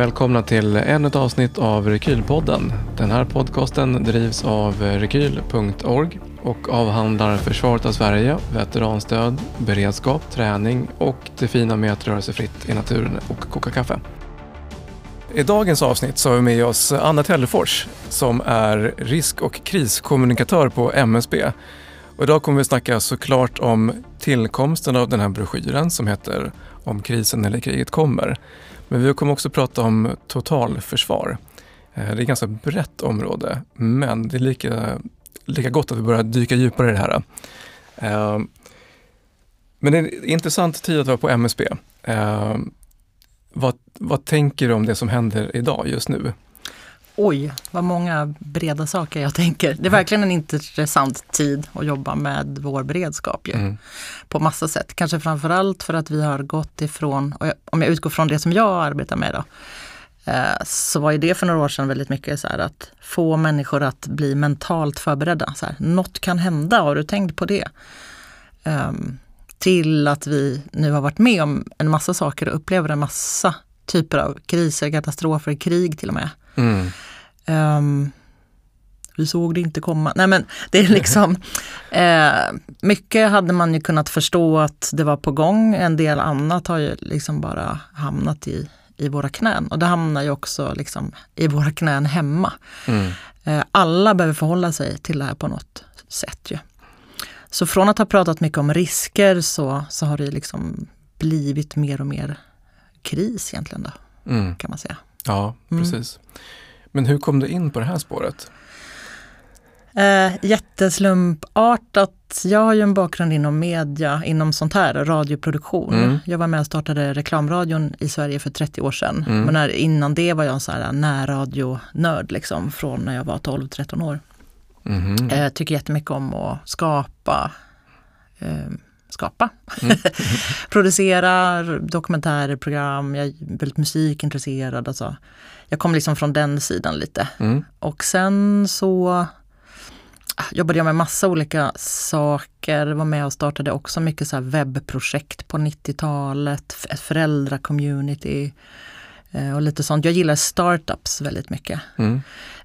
välkomna till ännu ett avsnitt av Rekylpodden. Den här podcasten drivs av rekyl.org och avhandlar försvaret av Sverige, veteranstöd, beredskap, träning och det fina med att röra sig fritt i naturen och koka kaffe. I dagens avsnitt så har vi med oss Anna Tellefors som är risk och kriskommunikatör på MSB. Och idag kommer vi snacka såklart om tillkomsten av den här broschyren som heter Om krisen eller kriget kommer. Men vi kommer också prata om totalförsvar. Eh, det är ett ganska brett område, men det är lika, lika gott att vi börjar dyka djupare i det här. Eh, men det är en intressant tid att vara på MSB. Eh, vad, vad tänker du om det som händer idag, just nu? Oj, vad många breda saker jag tänker. Det är verkligen en intressant tid att jobba med vår beredskap ju. Mm. På massa sätt. Kanske framförallt för att vi har gått ifrån, om jag utgår från det som jag arbetar med då, eh, så var ju det för några år sedan väldigt mycket så här att få människor att bli mentalt förberedda. Så här, Något kan hända, har du tänkt på det? Um, till att vi nu har varit med om en massa saker och upplever en massa typer av kriser, katastrofer, krig till och med. Mm. Um, vi såg det inte komma. Nej men det är liksom, eh, mycket hade man ju kunnat förstå att det var på gång. En del annat har ju liksom bara hamnat i, i våra knän. Och det hamnar ju också liksom i våra knän hemma. Mm. Eh, alla behöver förhålla sig till det här på något sätt. Ju. Så från att ha pratat mycket om risker så, så har det liksom blivit mer och mer kris egentligen. Då, mm. kan man säga. Ja, mm. precis. Mm. Men hur kom du in på det här spåret? Eh, jätteslumpartat. Jag har ju en bakgrund inom media, inom sånt här, radioproduktion. Mm. Jag var med och startade reklamradion i Sverige för 30 år sedan. Mm. Men när, innan det var jag en sån här närradionörd liksom, från när jag var 12-13 år. Mm. Eh, tycker jättemycket om att skapa. Eh, skapa. Mm. Producera dokumentärer, program, jag är väldigt musikintresserad. Alltså. Jag kom liksom från den sidan lite. Mm. Och sen så ah, jobbade jag med massa olika saker. Var med och startade också mycket så webbprojekt på 90-talet. Ett föräldracommunity eh, och lite sånt. Jag gillar startups väldigt mycket. Mm.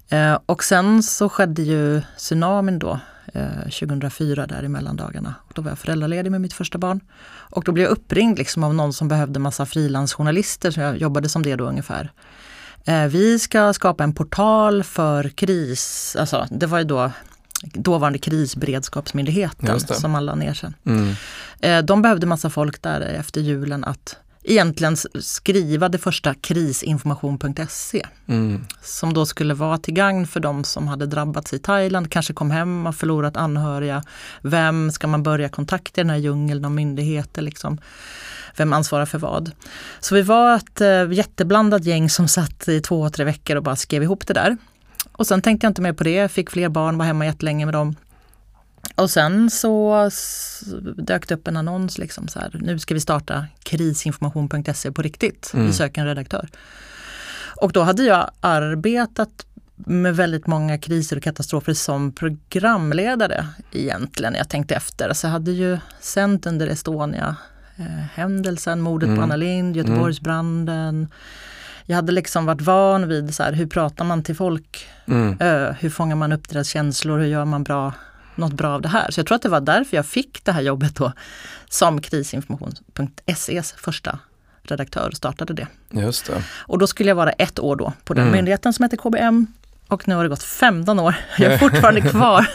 Eh, och sen så skedde ju tsunamin då 2004 eh, där i mellandagarna. Då var jag föräldraledig med mitt första barn. Och då blev jag uppringd liksom av någon som behövde massa frilansjournalister, så jag jobbade som det då ungefär. Eh, vi ska skapa en portal för kris, alltså det var ju då dåvarande krisberedskapsmyndigheten som alla ner sen. Mm. Eh, de behövde massa folk där efter julen att egentligen skriva det första krisinformation.se. Mm. Som då skulle vara till gagn för de som hade drabbats i Thailand, kanske kom hem och förlorat anhöriga. Vem ska man börja kontakta i den här djungeln av myndigheter? Liksom? Vem ansvarar för vad? Så vi var ett äh, jätteblandat gäng som satt i två, tre veckor och bara skrev ihop det där. Och sen tänkte jag inte mer på det, fick fler barn, var hemma jättelänge med dem. Och sen så dök det upp en annons, liksom så här, nu ska vi starta krisinformation.se på riktigt. Mm. Vi söker en redaktör. Och då hade jag arbetat med väldigt många kriser och katastrofer som programledare egentligen. Jag tänkte efter. Så jag hade ju sänt under Estonia eh, händelsen, mordet mm. på Anna Lind, Göteborgsbranden. Jag hade liksom varit van vid så här, hur pratar man till folk? Mm. Ö, hur fångar man upp deras känslor? Hur gör man bra något bra av det här. Så jag tror att det var därför jag fick det här jobbet då som krisinformation.ses första redaktör och startade det. Just det. Och då skulle jag vara ett år då på den mm. myndigheten som heter KBM. Och nu har det gått 15 år. Jag är fortfarande kvar.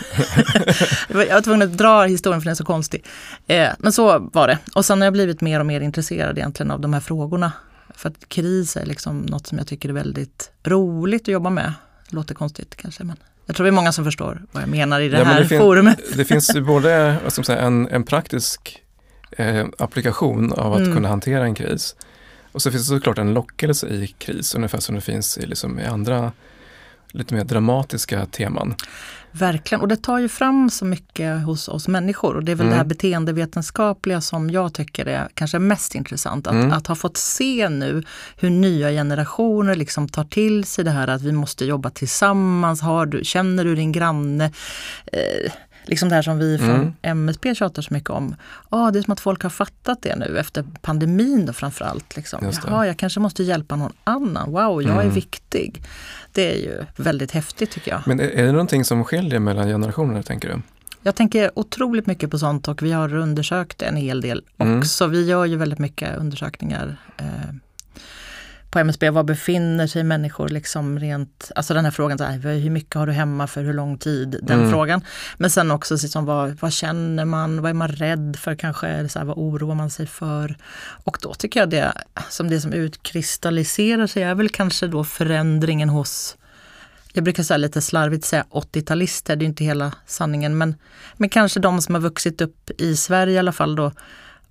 jag var tvungen att dra historien för den är så konstig. Eh, men så var det. Och sen har jag blivit mer och mer intresserad egentligen av de här frågorna. För att kris är liksom något som jag tycker är väldigt roligt att jobba med. Låter konstigt kanske men jag tror det är många som förstår vad jag menar i det ja, här det forumet. det finns både vad säga, en, en praktisk eh, applikation av att mm. kunna hantera en kris. Och så finns det såklart en lockelse i kris, ungefär som det finns i, liksom, i andra lite mer dramatiska teman. Verkligen, och det tar ju fram så mycket hos oss människor. Och det är väl mm. det här mm. beteendevetenskapliga som jag tycker är kanske mest intressant. Att, mm. att ha fått se nu hur nya generationer liksom tar till sig det här att vi måste jobba tillsammans. Har du, känner du din granne? Eh, liksom det här som vi från mm. MSB tjatar så mycket om. Oh, det är som att folk har fattat det nu efter pandemin då framförallt. Liksom. Jaha, jag kanske måste hjälpa någon annan. Wow, jag mm. är viktig. Det är ju väldigt häftigt tycker jag. Men är, är det någonting som skiljer mellan generationer tänker du? Jag tänker otroligt mycket på sånt och vi har undersökt en hel del mm. också. Vi gör ju väldigt mycket undersökningar eh, på MSB, var befinner sig människor liksom rent, alltså den här frågan, så här, hur mycket har du hemma för hur lång tid? Den mm. frågan. Men sen också liksom, vad, vad känner man, vad är man rädd för kanske, så här, vad oroar man sig för? Och då tycker jag det som det som utkristalliserar sig är väl kanske då förändringen hos jag brukar säga lite slarvigt säga 80-talister, det är inte hela sanningen, men, men kanske de som har vuxit upp i Sverige i alla fall då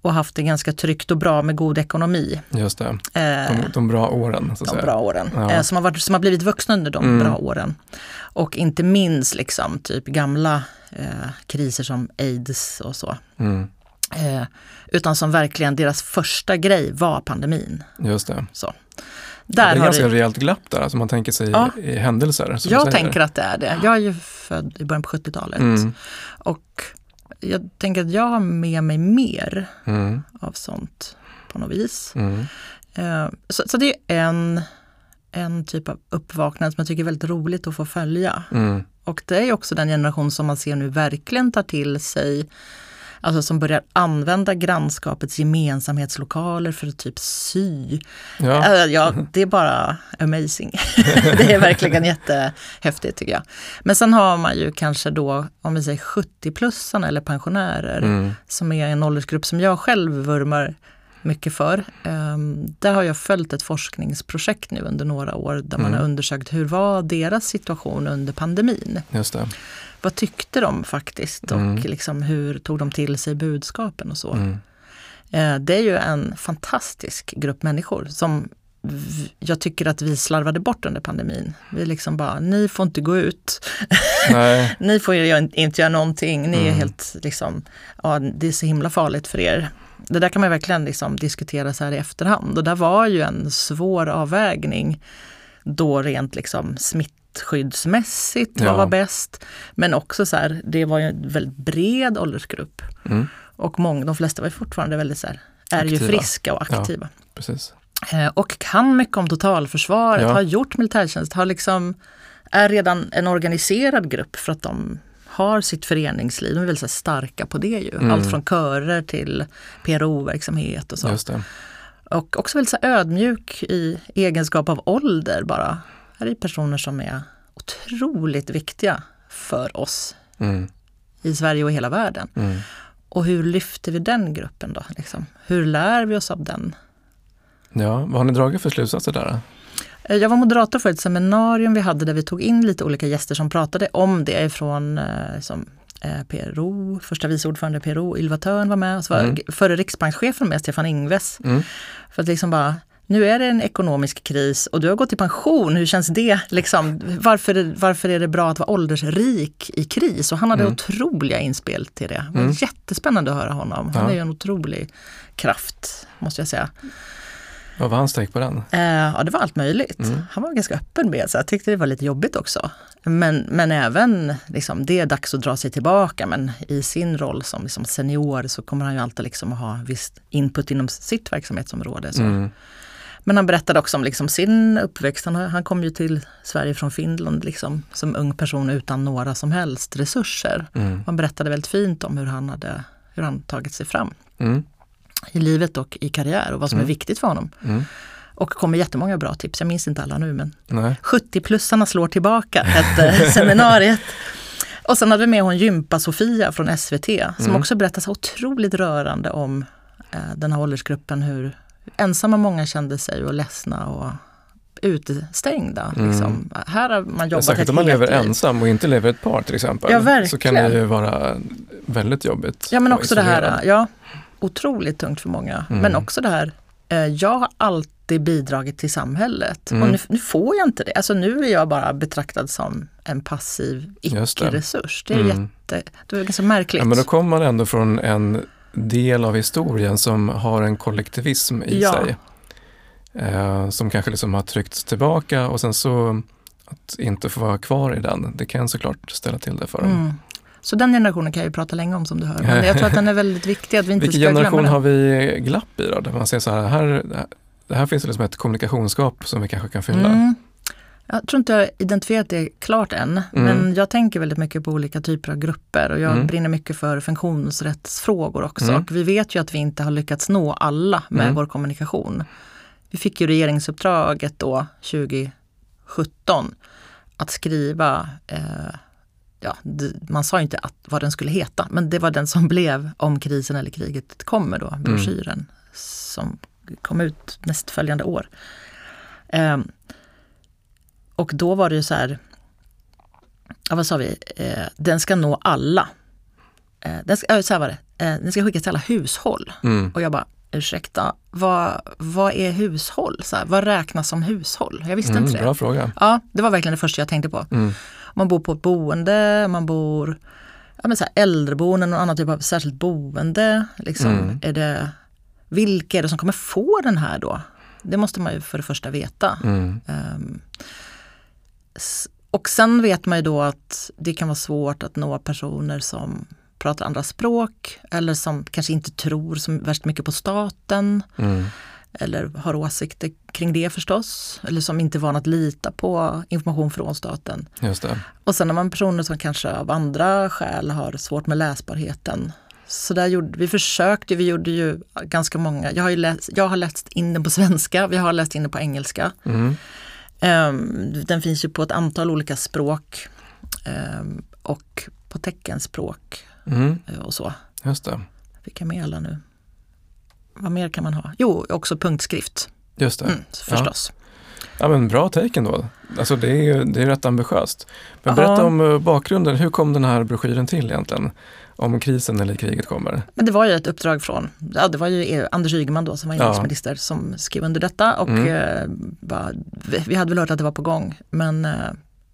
och haft det ganska tryggt och bra med god ekonomi. Just det, de, eh, de bra åren. Så de säga. bra åren, ja. Eh, som, har varit, som har blivit vuxna under de mm. bra åren. Och inte minst liksom typ gamla eh, kriser som aids och så. Mm. Eh, utan som verkligen deras första grej var pandemin. Just det. Så. Där ja, det är ganska det... rejält glapp där, alltså man tänker sig ja. i händelser. Jag tänker att det är det. Jag är ju född i början på 70-talet. Mm. Och jag tänker att jag har med mig mer mm. av sånt på något vis. Mm. Uh, så, så, det är en, en typ av uppvaknande som jag tycker är väldigt roligt att få följa. Mm. Och det är också den generation som man ser nu verkligen tar till sig alltså som börjar använda grannskapets gemensamhetslokaler för att typ sy. Ja. Äh, ja, det är bara amazing. det är verkligen jättehäftigt tycker jag. Men sen har man ju kanske då, om vi säger 70-plussarna eller pensionärer, mm. som är en åldersgrupp som jag själv vurmar mycket för. Um, där har jag följt ett forskningsprojekt nu under några år där mm. man har undersökt hur var deras situation under pandemin. Just det vad tyckte de faktiskt mm. och liksom hur tog de till sig budskapen och så. Mm. Eh, det är ju en fantastisk grupp människor som jag tycker att vi slarvade bort under pandemin. Vi liksom bara, ni får inte gå ut. ni får inte göra någonting. Ni mm. är helt liksom, ja det är så himla farligt för er. Det där kan man verkligen liksom diskutera så här i efterhand och där var ju en svår avvägning då rent liksom smitt smittskyddsmässigt, vad var bäst? Men också så här, det var ju en väldigt bred åldersgrupp. Mm. Och många, de flesta var fortfarande väldigt så här, är aktiva. ju friska och aktiva. Ja, precis. Eh, och kan mycket om totalförsvaret, ja. har gjort militärtjänst, har liksom, är redan en organiserad grupp för att de har sitt föreningsliv. De är väldigt starka på det ju. Mm. Allt från körer till PRO-verksamhet och så. Och också väldigt så ödmjuk i egenskap av ålder bara här är personer som är otroligt viktiga för oss mm. i Sverige och hela världen. Mm. Och hur lyfter vi den gruppen då? Liksom? Hur lär vi oss av den? Ja, vad har ni dragit för slutsatser där? Eh, jag var moderator för ett seminarium vi hade där vi tog in lite olika gäster som pratade om det från eh, som, eh, PRO, första vice ordförande PRO, Ylva Thörn var med, och så var mm. förre riksbankschefen med, Stefan Ingves. Mm. För att liksom bara nu är det en ekonomisk kris och du har gått i pension. Hur känns det? Liksom, varför, varför är det bra att vara åldersrik i kris? Och han hade mm. otroliga inspel till det. Det var mm. jättespännande att höra honom. Han ja. är ju en otrolig kraft, måste jag säga. Vad var hans take på den? Uh, ja, det var allt möjligt. Mm. Han var ganska öppen med så jag tyckte det var lite jobbigt också. Men, men även, liksom, det är dags att dra sig tillbaka, men i sin roll som liksom senior så kommer han ju alltid liksom ha viss input inom sitt verksamhetsområde. Så. Mm. Men han berättade också om liksom sin uppväxt. Han, han kom ju till Sverige från Finland liksom, som ung person utan några som helst resurser. Mm. Han berättade väldigt fint om hur han hade hur han tagit sig fram mm. i livet och i karriär och vad som mm. är viktigt för honom. Mm. Och kom med jättemånga bra tips, jag minns inte alla nu men 70-plussarna slår tillbaka hette seminariet. Och sen hade vi med hon Gympa-Sofia från SVT som mm. också berättade så otroligt rörande om eh, den här åldersgruppen, hur, ensamma många kände sig och ledsna och utestängda. Mm. Liksom. Här har man jobbat Särskilt om man lever liv. ensam och inte lever ett par till exempel. Ja. Så kan det ju vara väldigt jobbigt. Ja, men också det här, ja, otroligt tungt för många. Mm. Men också det här, eh, jag har alltid bidragit till samhället mm. och nu, nu, får jag inte det. Alltså nu är jag bara betraktad som en passiv icke-resurs. Det är mm. jätte, det är ganska märkligt. Ja, men då kommer man ändå från en del av historien som har en kollektivism i ja. sig. Eh, som kanske liksom har tryckts tillbaka och sen så att inte få vara kvar i den, det kan såklart ställa till det för dem. Mm. Så den generationen kan jag ju prata länge om som du hör. Men jag tror att den är väldigt viktig, att vi inte Vilken generation har vi glapp i då? Där man säger så här, här, det här finns det liksom ett kommunikationsgap som vi kanske kan fylla. Mm. Jag tror inte jag har identifierat det klart än, men jag tänker väldigt mycket på olika typer av grupper och jag Mm. brinner mycket för funktionsrättsfrågor också. Mm. Och vi vet ju att vi inte har lyckats nå alla med Mm. vår kommunikation. Vi fick ju regeringsuppdraget då 2017 att skriva, eh, ja, man sa inte att, vad den skulle heta, men det var den som blev Om krisen eller kriget kommer då, broschyren som kom ut nästföljande år. Ehm, och då var det ju så här, ja, vad sa vi, eh, den ska nå alla. Eh, den ska, så här var det, eh, den ska skickas till alla hushåll. Mm. Och jag bara, ursäkta, vad, vad är hushåll? Så här, vad räknas som hushåll? Jag visste Mm, inte det. bra fråga. Ja, det var verkligen det första jag tänkte på. Mm. Man bor på ett boende, man bor ja, men så här, äldreboenden och annat typ av särskilt boende. Liksom. Mm. Är det, vilka är det som kommer få den här då? Det måste man ju för det första veta. Mm. Och sen vet man ju då att det kan vara svårt att nå personer som pratar andra språk eller som kanske inte tror så värst mycket på staten Mm. eller har åsikter kring det förstås. Eller som inte är van att lita på information från staten. Just det. Och sen har man personer som kanske av andra skäl har svårt med läsbarheten. Så där gjorde, vi försökte, vi gjorde ju ganska många, jag har, läst, jag har läst in den på svenska, vi har läst in den på engelska. Mm. Ehm, den finns ju på ett antal olika språk ehm, och på teckenspråk Mm. eh, och så. Just det. Vilka mer alla nu? Vad mer kan man ha? Jo, också punktskrift Just det. mm, förstås. Ja men bra take ändå. Alltså det är ju det är rätt ambitiöst. Men berätta Ja. om eh, bakgrunden. Hur kom den här broschyren till egentligen? Om krisen eller kriget kommer. Men det var ju ett uppdrag från, ja, det var ju eh, Anders Ygeman då som var Ja. inrikesminister som skrev under detta och Mm. eh, bara, vi, hade väl hört att det var på gång men, eh,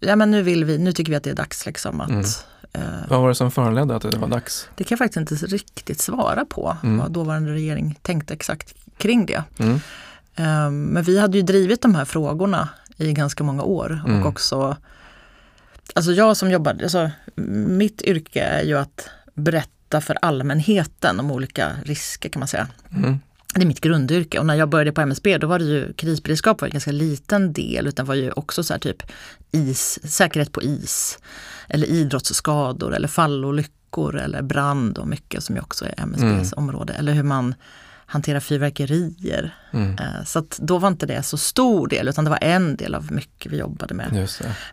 ja, men nu, vill vi, nu tycker vi att det är dags liksom att Mm. eh, Vad var det som föranledde att det var dags? Det kan jag faktiskt inte riktigt svara på Mm. vad dåvarande regering tänkte exakt kring det. Mm. Eh, Men vi hade ju drivit de här frågorna i ganska många år Mm. och också Alltså jag som jobbar, alltså mitt yrke är ju att berätta för allmänheten om olika risker kan man säga. Mm. Det är mitt grundyrke och när jag började på MSB då var det ju krisberedskap var en ganska liten del utan var ju också så här typ is, säkerhet på is eller idrottsskador eller fallolyckor eller brand och mycket som ju också är MSBs område. Eller hur man hanterar fyrverkerier. Mm. Eh, Så att då var inte det så stor del utan det var en del av mycket vi jobbade med.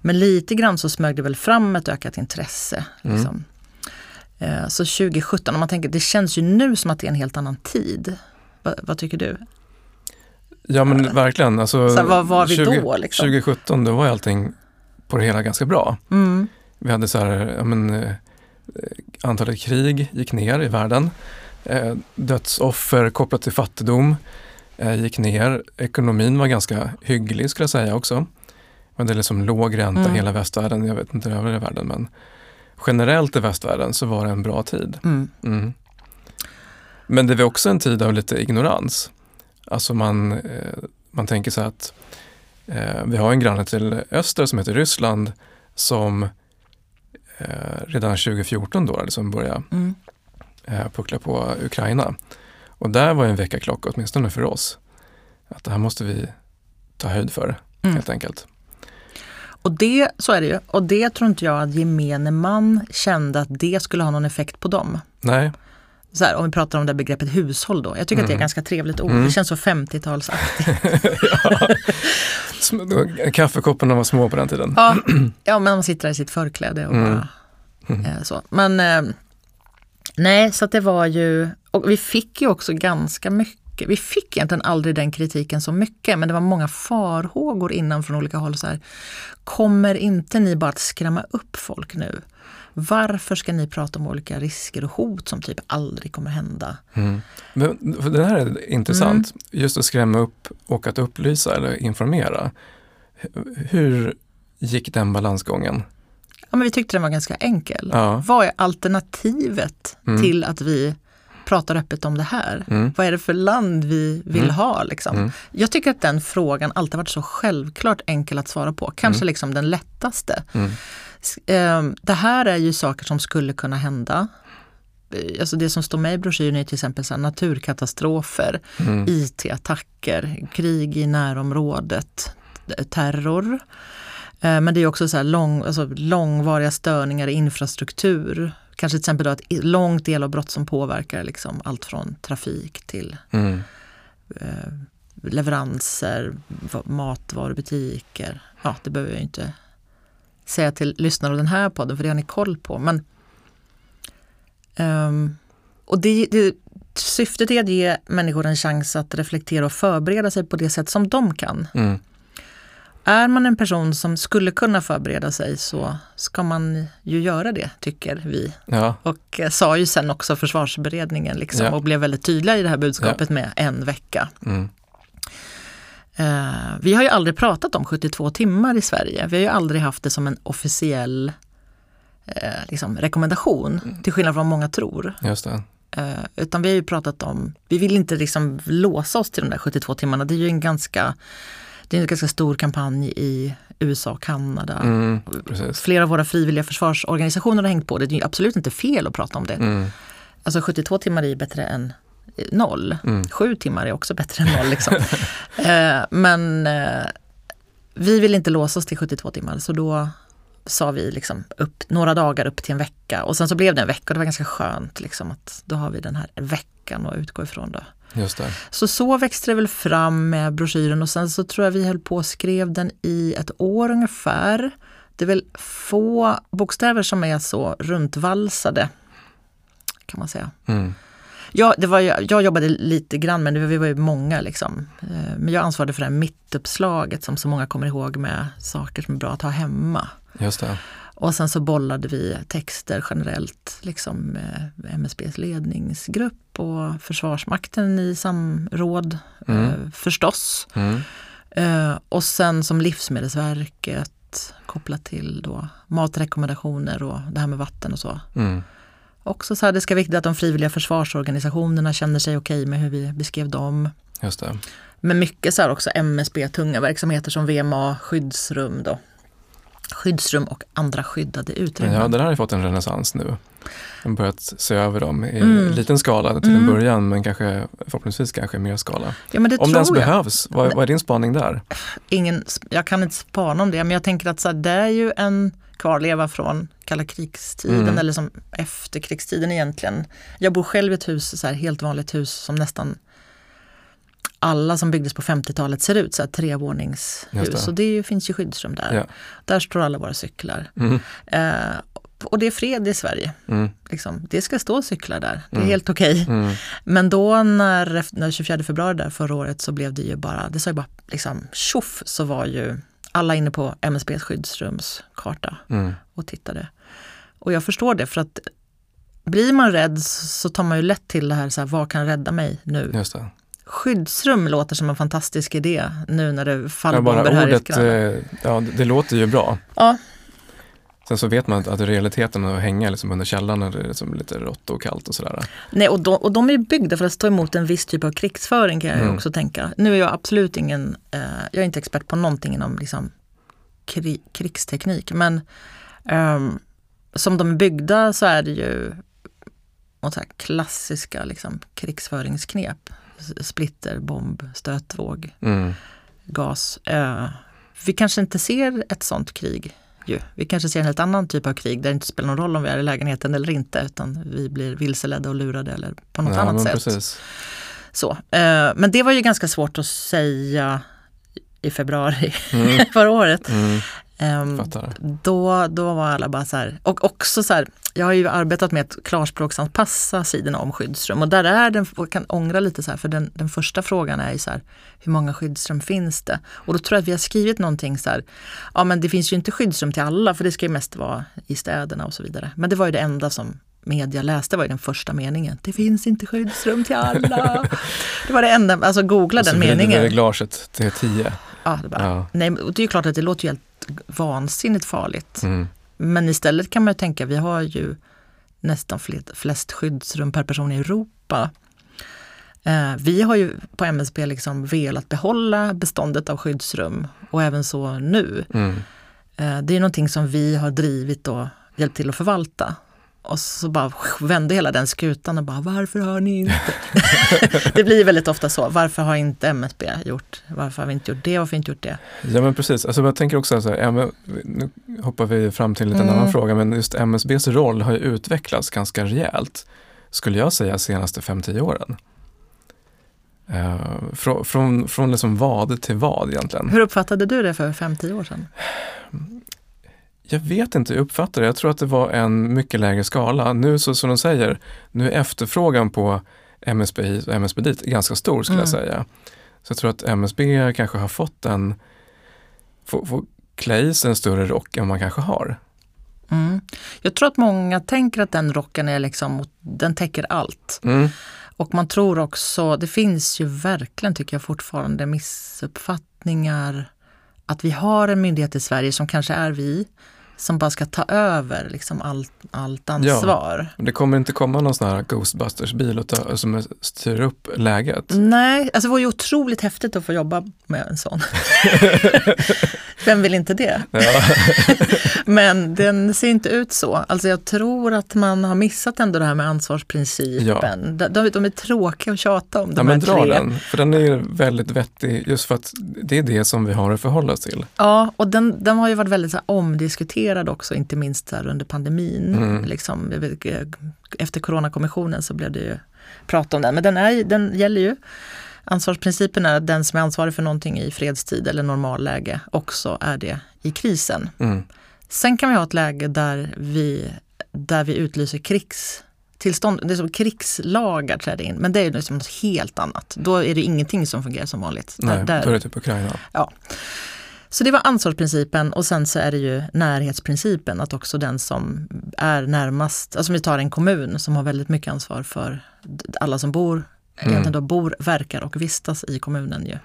Men lite grann så smög det väl fram ett ökat intresse. Mm. Liksom. Så 2017, om man tänker, det känns ju nu som att det är en helt annan tid. Va, vad tycker du? Ja men verkligen. Alltså, Så vad var vi då, liksom? 2017 då var allting på det hela ganska bra. Mm. Vi hade så här, ja, men, eh, antalet krig gick ner i världen. Eh, dödsoffer kopplat till fattigdom eh, gick ner. Ekonomin var ganska hygglig skulle jag säga också. Men det är liksom låg ränta i Mm. hela västvärlden, jag vet inte i övriga världen men generellt i västvärlden så var det en bra tid. Mm. Mm. Men det var också en tid av lite ignorans. Alltså man, eh, man tänker så att eh, vi har en granne till öster som heter Ryssland som eh, redan 2014 då liksom började Mm. eh, puckla på Ukraina. Och där var en väckarklocka åtminstone för oss. Att det här måste vi ta höjd för Mm. helt enkelt. Och det, så är det ju. Och det tror inte jag att gemene man kände att det skulle ha någon effekt på dem. Nej, Så här, om vi pratar om det begreppet hushåll då. Jag tycker att det är Mm. ganska trevligt ord. Mm. Det känns så 50-talsaktigt. Sm- då- kaffekopparna var små på den tiden. Ja, ja, men man sitter där i sitt förkläde och Mm. bara eh, så. Men eh, nej, så att det var ju, och vi fick ju också ganska mycket, vi fick egentligen aldrig den kritiken så mycket, men det var många farhågor innan från olika håll. Så här, kommer inte ni bara att skrämma upp folk nu? Varför ska ni prata om olika risker och hot som typ aldrig kommer hända? Mm. Det här är intressant, just att skrämma upp och att upplysa eller informera. Hur gick den balansgången? Ja, men vi tyckte den var ganska enkel. Ja. Vad är alternativet Mm. till att vi pratar öppet om det här? Mm. Vad är det för land vi vill mm. ha? Liksom? Mm. Jag tycker att den frågan alltid varit så självklart enkel att svara på. Kanske mm. liksom den lättaste. Mm. Ehm, det här är ju saker som skulle kunna hända. Alltså det som står med i broschyren är till exempel så naturkatastrofer, mm. IT-attacker, krig i närområdet, terror. Ehm, men det är också så lång, alltså långvariga störningar i infrastruktur, Kanske till exempel då ett långt elavbrott som påverkar liksom allt från trafik till mm. eh, leveranser, matvarubutiker. Ja, det behöver jag inte säga till lyssnare av den här podden för det har ni koll på. Men, um, och det, det, syftet är att ge människor en chans att reflektera och förbereda sig på det sätt som de kan. Mm. Är man en person som skulle kunna förbereda sig så ska man ju göra det, tycker vi. Ja. Och eh, sa ju sen också försvarsberedningen liksom, ja. och blev väldigt tydliga i det här budskapet ja. med en vecka. Mm. Uh, vi har ju aldrig pratat om 72 timmar i Sverige. Vi har ju aldrig haft det som en officiell uh, liksom, rekommendation, mm. till skillnad från vad många tror. Just det. Uh, utan vi har ju pratat om, vi vill inte liksom låsa oss till de där 72 timmarna. Det är ju en ganska det är en ganska stor kampanj i USA och Kanada. Mm, Flera av våra frivilliga försvarsorganisationer har hängt på det. Det är absolut inte fel att prata om det. Mm. Alltså 72 timmar är bättre än noll. Mm. Sju timmar är också bättre än noll. Liksom. eh, men eh, vi vill inte låsa oss till 72 timmar så då sa vi liksom upp några dagar upp till en vecka och sen så blev det en vecka och det var ganska skönt liksom att då har vi den här veckan att utgå ifrån. Då. Just det. Så så växte det väl fram med broschyren och sen så tror jag vi höll på och skrev den i ett år ungefär. Det är väl få bokstäver som är så runtvalsade kan man säga. Mm. Ja, det var, jag jobbade lite grann men vi var ju många. Liksom. Eh, men jag ansvarade för det här mittuppslaget som så många kommer ihåg med saker som är bra att ha hemma. Just det. Och sen så bollade vi texter generellt liksom med MSBs ledningsgrupp och Försvarsmakten i samråd mm. eh, förstås. Mm. Eh, och sen som Livsmedelsverket kopplat till då matrekommendationer och det här med vatten och så. Mm. Också så här, det ska vara viktigt att de frivilliga försvarsorganisationerna känner sig okej okay med hur vi beskrev dem. Just det. Men mycket så här också MSB, tunga verksamheter som VMA, skyddsrum då, skyddsrum och andra skyddade utrymmen. Ja, den har ju fått en renässans nu. De börjat se över dem i mm. liten skala till mm. en början men kanske förhoppningsvis kanske mer skala. Ja, men det om det ens behövs, vad, vad, är din spaning där? Ingen, jag kan inte spana om det men jag tänker att så här, det är ju en kvarleva från kalla krigstiden mm. eller som efterkrigstiden egentligen. Jag bor själv i ett hus, så här, helt vanligt hus som nästan alla som byggdes på 50-talet ser ut, så här trevåningshus. Det. Och det finns ju skyddsrum där. Ja. Där står alla våra cyklar. Mm. Eh, och det är fred i Sverige. Mm. Liksom, det ska stå cyklar där, det är mm. helt okej. Okay. Mm. Men då när, när 24 februari där förra året så blev det ju bara, det sa ju bara liksom tjoff så var ju alla inne på MSBs skyddsrumskarta mm. och tittade. Och jag förstår det för att blir man rädd så tar man ju lätt till det här, så här vad kan rädda mig nu? Skyddsrum låter som en fantastisk idé nu när det faller ja, bomber här ordet, i eh, Ja, det, det låter ju bra. Ja. Sen så vet man att, att realiteten att hänga liksom under källaren är det liksom lite rått och kallt och sådär. Nej, och de, och de är byggda för att stå emot en viss typ av krigsföring kan jag mm. också tänka. Nu är jag absolut ingen, eh, jag är inte expert på någonting inom liksom, kri, krigsteknik, men eh, som de är byggda så är det ju så klassiska liksom, krigsföringsknep splitter, bomb, stötvåg, mm. gas. Eh, vi kanske inte ser ett sånt krig. Ju. Vi kanske ser en helt annan typ av krig där det inte spelar någon roll om vi är i lägenheten eller inte utan vi blir vilseledda och lurade eller på något ja, annat sätt. Precis. Så, eh, men det var ju ganska svårt att säga i februari mm. förra året. Mm. Um, då, då var alla bara så här, och också så här, jag har ju arbetat med att klarspråksanpassa sidorna om skyddsrum och där är den, jag kan ångra lite så här, för den, den första frågan är ju så här, hur många skyddsrum finns det? Och då tror jag att vi har skrivit någonting så här, ja men det finns ju inte skyddsrum till alla för det ska ju mest vara i städerna och så vidare. Men det var ju det enda som media läste var ju den första meningen. Det finns inte skyddsrum till alla. det var det enda, alltså googla den meningen. Och så reglaget till tio. Ja, det, bara, ja. Nej, det är ju klart att det låter ju helt vansinnigt farligt. Mm. Men istället kan man ju tänka, vi har ju nästan flest skyddsrum per person i Europa. Eh, vi har ju på MSB liksom velat behålla beståndet av skyddsrum och även så nu. Mm. Eh, det är någonting som vi har drivit och hjälpt till att förvalta. Och så bara vände hela den skutan och bara varför har ni inte? det blir väldigt ofta så. Varför har inte MSB gjort? Varför har vi inte gjort det? Varför har vi inte gjort det? Ja men precis. Alltså jag tänker också så här, nu hoppar vi fram till en mm. annan fråga, men just MSBs roll har ju utvecklats ganska rejält, skulle jag säga, senaste 5-10 åren. Uh, från, från, från liksom vad till vad egentligen. Hur uppfattade du det för 5-10 år sedan? Jag vet inte, jag uppfattar det. Jag tror att det var en mycket lägre skala. Nu så som de säger, nu är efterfrågan på MSB och MSB dit ganska stor skulle mm. jag säga. Så jag tror att MSB kanske har fått en, får, får klä i sig en större rock än man kanske har. Mm. Jag tror att många tänker att den rocken är liksom, den täcker allt. Mm. Och man tror också, det finns ju verkligen tycker jag fortfarande missuppfattningar att vi har en myndighet i Sverige som kanske är vi, som bara ska ta över liksom allt, allt ansvar. Ja, det kommer inte komma någon sån här Ghostbusters-bil som styr upp läget? Nej, alltså det vore ju otroligt häftigt att få jobba med en sån. Vem vill inte det? Ja. Men den ser inte ut så. Alltså jag tror att man har missat ändå det här med ansvarsprincipen. Ja. De, de är tråkiga att tjata om. De ja, men dra tre. den, för den är väldigt vettig just för att det är det som vi har att förhålla oss till. Ja, och den, den har ju varit väldigt så här, omdiskuterad också, inte minst här, under pandemin. Mm. Liksom, efter Coronakommissionen så blev det ju prat om den, men den, är, den gäller ju. Ansvarsprincipen är att den som är ansvarig för någonting i fredstid eller normalläge också är det i krisen. Mm. Sen kan vi ha ett läge där vi, där vi utlyser krigstillstånd, det är som krigslagar träder in, men det är liksom något helt annat. Då är det ingenting som fungerar som vanligt. Nej, där, då är det typ Ukraina. Ja. Så det var ansvarsprincipen och sen så är det ju närhetsprincipen, att också den som är närmast, alltså om vi tar en kommun som har väldigt mycket ansvar för alla som bor mm. då bor, verkar och vistas i kommunen. Ju.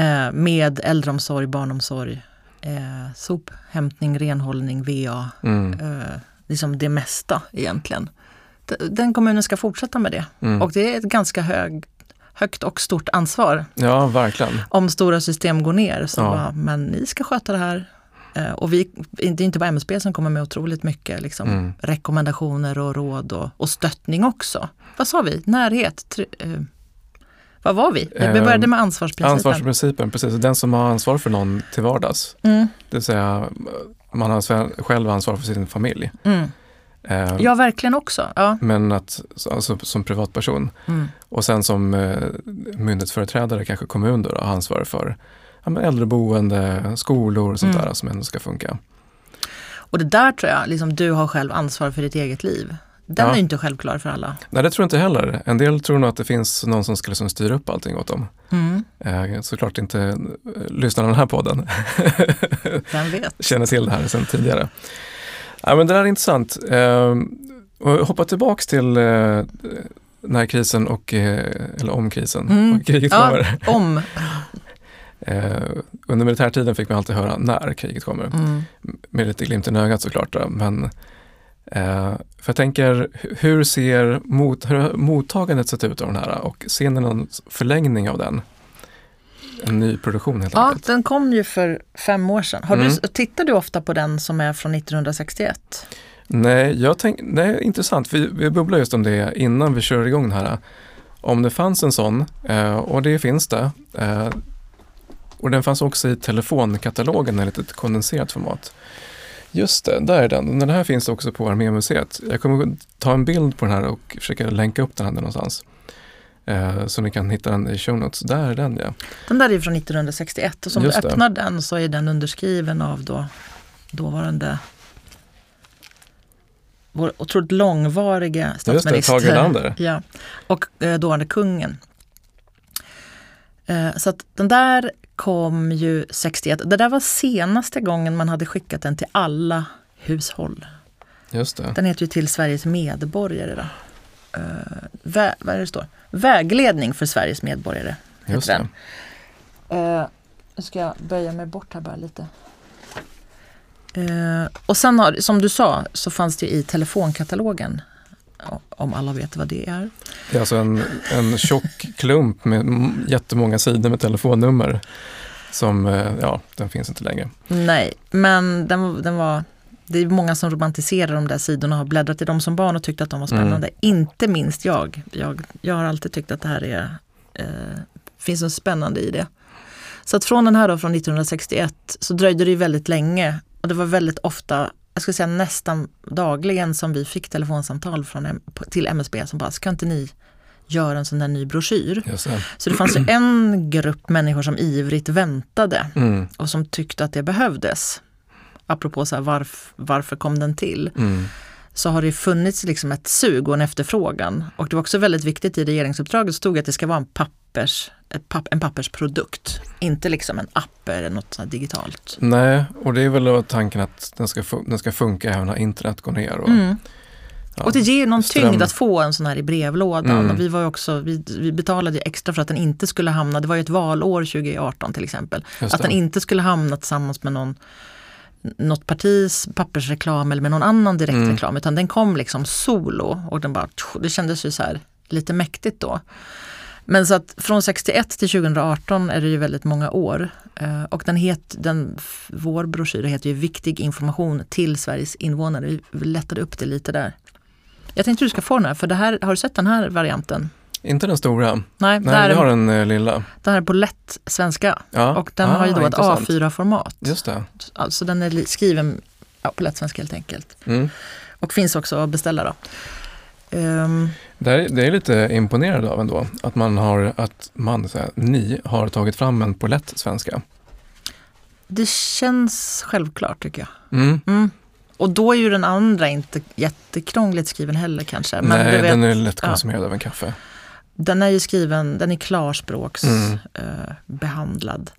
Eh, med äldreomsorg, barnomsorg, eh, sophämtning, renhållning, VA. Mm. Eh, liksom det mesta egentligen. Den kommunen ska fortsätta med det. Mm. Och det är ett ganska hög, högt och stort ansvar. Ja, verkligen. Om stora system går ner, så ja. bara, men ni ska sköta det här. Eh, och vi, det är inte bara MSB som kommer med otroligt mycket liksom, mm. rekommendationer och råd och, och stöttning också. Vad sa vi? Närhet? Tr eh, vad var vi? Vi började med ansvarsprincipen. Ansvarsprincipen, precis. Den som har ansvar för någon till vardags. Mm. Det vill säga, man har själv ansvar för sin familj. Mm. Eh, ja, verkligen också. Ja. Men att, alltså, som privatperson. Mm. Och sen som eh, myndighetsföreträdare, kanske kommun, då, då, har ansvar för ja, äldreboende, skolor och sånt mm. där som ändå ska funka. Och det där tror jag, liksom, du har själv ansvar för ditt eget liv. Den ja. är inte självklar för alla. Nej, det tror jag inte heller. En del tror nog att det finns någon som ska liksom styra upp allting åt dem. Mm. Eh, såklart inte eh, lyssnar på den här podden. Vem vet? Känner till det här sedan tidigare. Ja, men det där är intressant. Eh, hoppa tillbaks till eh, den här krisen och, eh, eller om krisen, mm. kriget ja, kommer. Om. Eh, under militärtiden fick man alltid höra när kriget kommer. Mm. Med lite glimt i ögat såklart. Då, men eh, för jag tänker, hur ser mot, hur mottagandet sett ut av den här och ser ni någon förlängning av den? En ny produktion helt Ja, enkelt. den kom ju för fem år sedan. Har mm. du, tittar du ofta på den som är från 1961? Nej, jag tänk, nej intressant. Vi, vi bubblar just om det innan vi kör igång den här. Om det fanns en sån, eh, och det finns det, eh, och den fanns också i telefonkatalogen i ett litet kondenserat format. Just det, där är den. Den här finns också på Armémuseet. Jag kommer ta en bild på den här och försöka länka upp den här någonstans. Eh, så ni kan hitta den i show notes. Där är den ja. Den där är från 1961 och som Just du öppnar det. den så är den underskriven av då, dåvarande vår otroligt långvariga statsminister. Just det, Tage Erlander. Ja, och eh, dåvarande kungen. Eh, så att den där kom ju 61. Det där var senaste gången man hade skickat den till alla hushåll. Just det. Den heter ju till Sveriges medborgare. Då. Uh, vä vad är det står? Vägledning för Sveriges medborgare. Just det. Uh, nu ska jag böja mig bort här bara lite. Uh, och sen har, som du sa så fanns det i telefonkatalogen om alla vet vad det är. Det är alltså en, en tjock klump med jättemånga sidor med telefonnummer. Som, eh, ja, den finns inte längre. Nej, men den, den var det är många som romantiserar de där sidorna och har bläddrat i dem som barn och tyckt att de var spännande. Mm. Inte minst jag. jag. Jag har alltid tyckt att det här är, eh, finns något spännande i det. Så att från den här då, från 1961 så dröjde det väldigt länge och det var väldigt ofta, jag skulle säga nästan dagligen som vi fick telefonsamtal från, till MSB som bara, ska inte ni göra en sån där ny broschyr? Så det fanns ju en grupp människor som ivrigt väntade mm. och som tyckte att det behövdes. Apropå så här, varf, varför kom den till? Mm så har det funnits liksom ett sug och en efterfrågan. Och det var också väldigt viktigt i regeringsuppdraget stod att det ska vara en, pappers, papp, en pappersprodukt. Inte liksom en app eller något sånt digitalt. Nej, och det är väl tanken att den ska, den ska funka även när internet går ner. Och, mm. ja, och det ger någon ström. tyngd att få en sån här i brevlådan. Mm. Och vi, var också, vi, vi betalade extra för att den inte skulle hamna, det var ju ett valår 2018 till exempel, att den inte skulle hamna tillsammans med någon något partis pappersreklam eller med någon annan direktreklam mm. utan den kom liksom solo och den bara, det kändes ju så här lite mäktigt då. Men så att från 61 till 2018 är det ju väldigt många år. Eh, och den het, den, vår broschyr heter ju Viktig information till Sveriges invånare. Vi lättade upp det lite där. Jag tänkte du ska få den här, för det här, har du sett den här varianten? Inte den stora. Nej, Nej vi har den eh, lilla. Den här är på lätt svenska ja. och den ah, har ju då ett A4-format. Just det. Alltså den är skriven ja, på lätt svenska helt enkelt. Mm. Och finns också att beställa då. Um, det, är, det är lite imponerande av ändå, att man har, att man, här, ni har tagit fram en på lätt svenska. Det känns självklart tycker jag. Mm. Mm. Och då är ju den andra inte jättekrångligt skriven heller kanske. Men Nej, vet, den är lätt konsumerad ja. av en kaffe. Den är ju skriven, den är klarspråksbehandlad. Mm. Eh,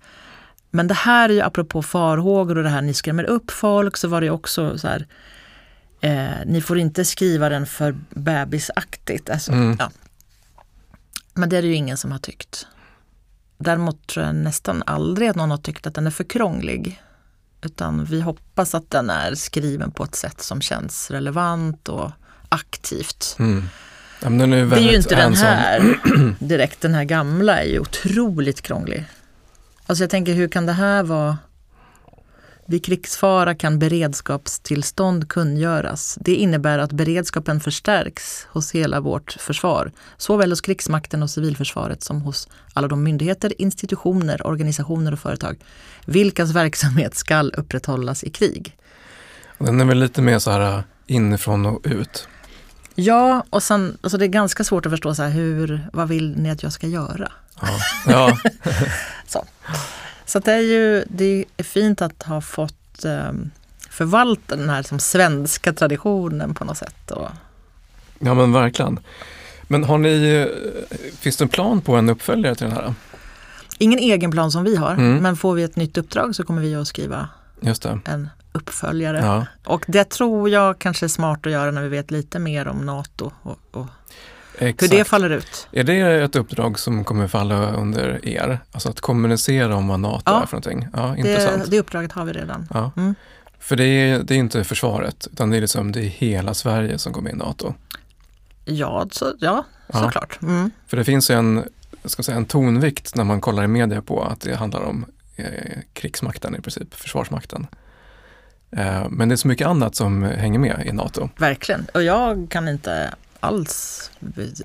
Men det här är ju apropå farhågor och det här ni skrämmer upp folk så var det också så här eh, ni får inte skriva den för bebisaktigt. Alltså, mm. ja. Men det är det ju ingen som har tyckt. Däremot tror jag nästan aldrig att någon har tyckt att den är för krånglig. Utan vi hoppas att den är skriven på ett sätt som känns relevant och aktivt. Mm. Ja, det är ju inte den här direkt, den här gamla är ju otroligt krånglig. Alltså jag tänker hur kan det här vara vid krigsfara kan beredskapstillstånd kungöras. Det innebär att beredskapen förstärks hos hela vårt försvar, såväl hos krigsmakten och civilförsvaret som hos alla de myndigheter, institutioner, organisationer och företag, vilkas verksamhet skall upprätthållas i krig. Den är väl lite mer så här inifrån och ut? Ja, och sen, alltså det är ganska svårt att förstå så här, hur, vad vill ni att jag ska göra? Ja. ja. så så det är ju det är fint att ha fått um, förvalta den här som svenska traditionen på något sätt. Och... Ja men verkligen. Men har ni, finns det en plan på en uppföljare till den här? Ingen egen plan som vi har, mm. men får vi ett nytt uppdrag så kommer vi att skriva en uppföljare. Ja. Och det tror jag kanske är smart att göra när vi vet lite mer om NATO och, och hur det faller ut. Är det ett uppdrag som kommer falla under er? Alltså att kommunicera om vad NATO ja, är för någonting? Ja, intressant. Det, det uppdraget har vi redan. Ja. Mm. För det är, det är inte försvaret, utan det är, liksom, det är hela Sverige som går med i NATO? Ja, så, ja, ja. såklart. Mm. För det finns en, ska säga, en tonvikt när man kollar i media på att det handlar om eh, krigsmakten i princip, försvarsmakten. Eh, men det är så mycket annat som hänger med i NATO. Verkligen, och jag kan inte alls,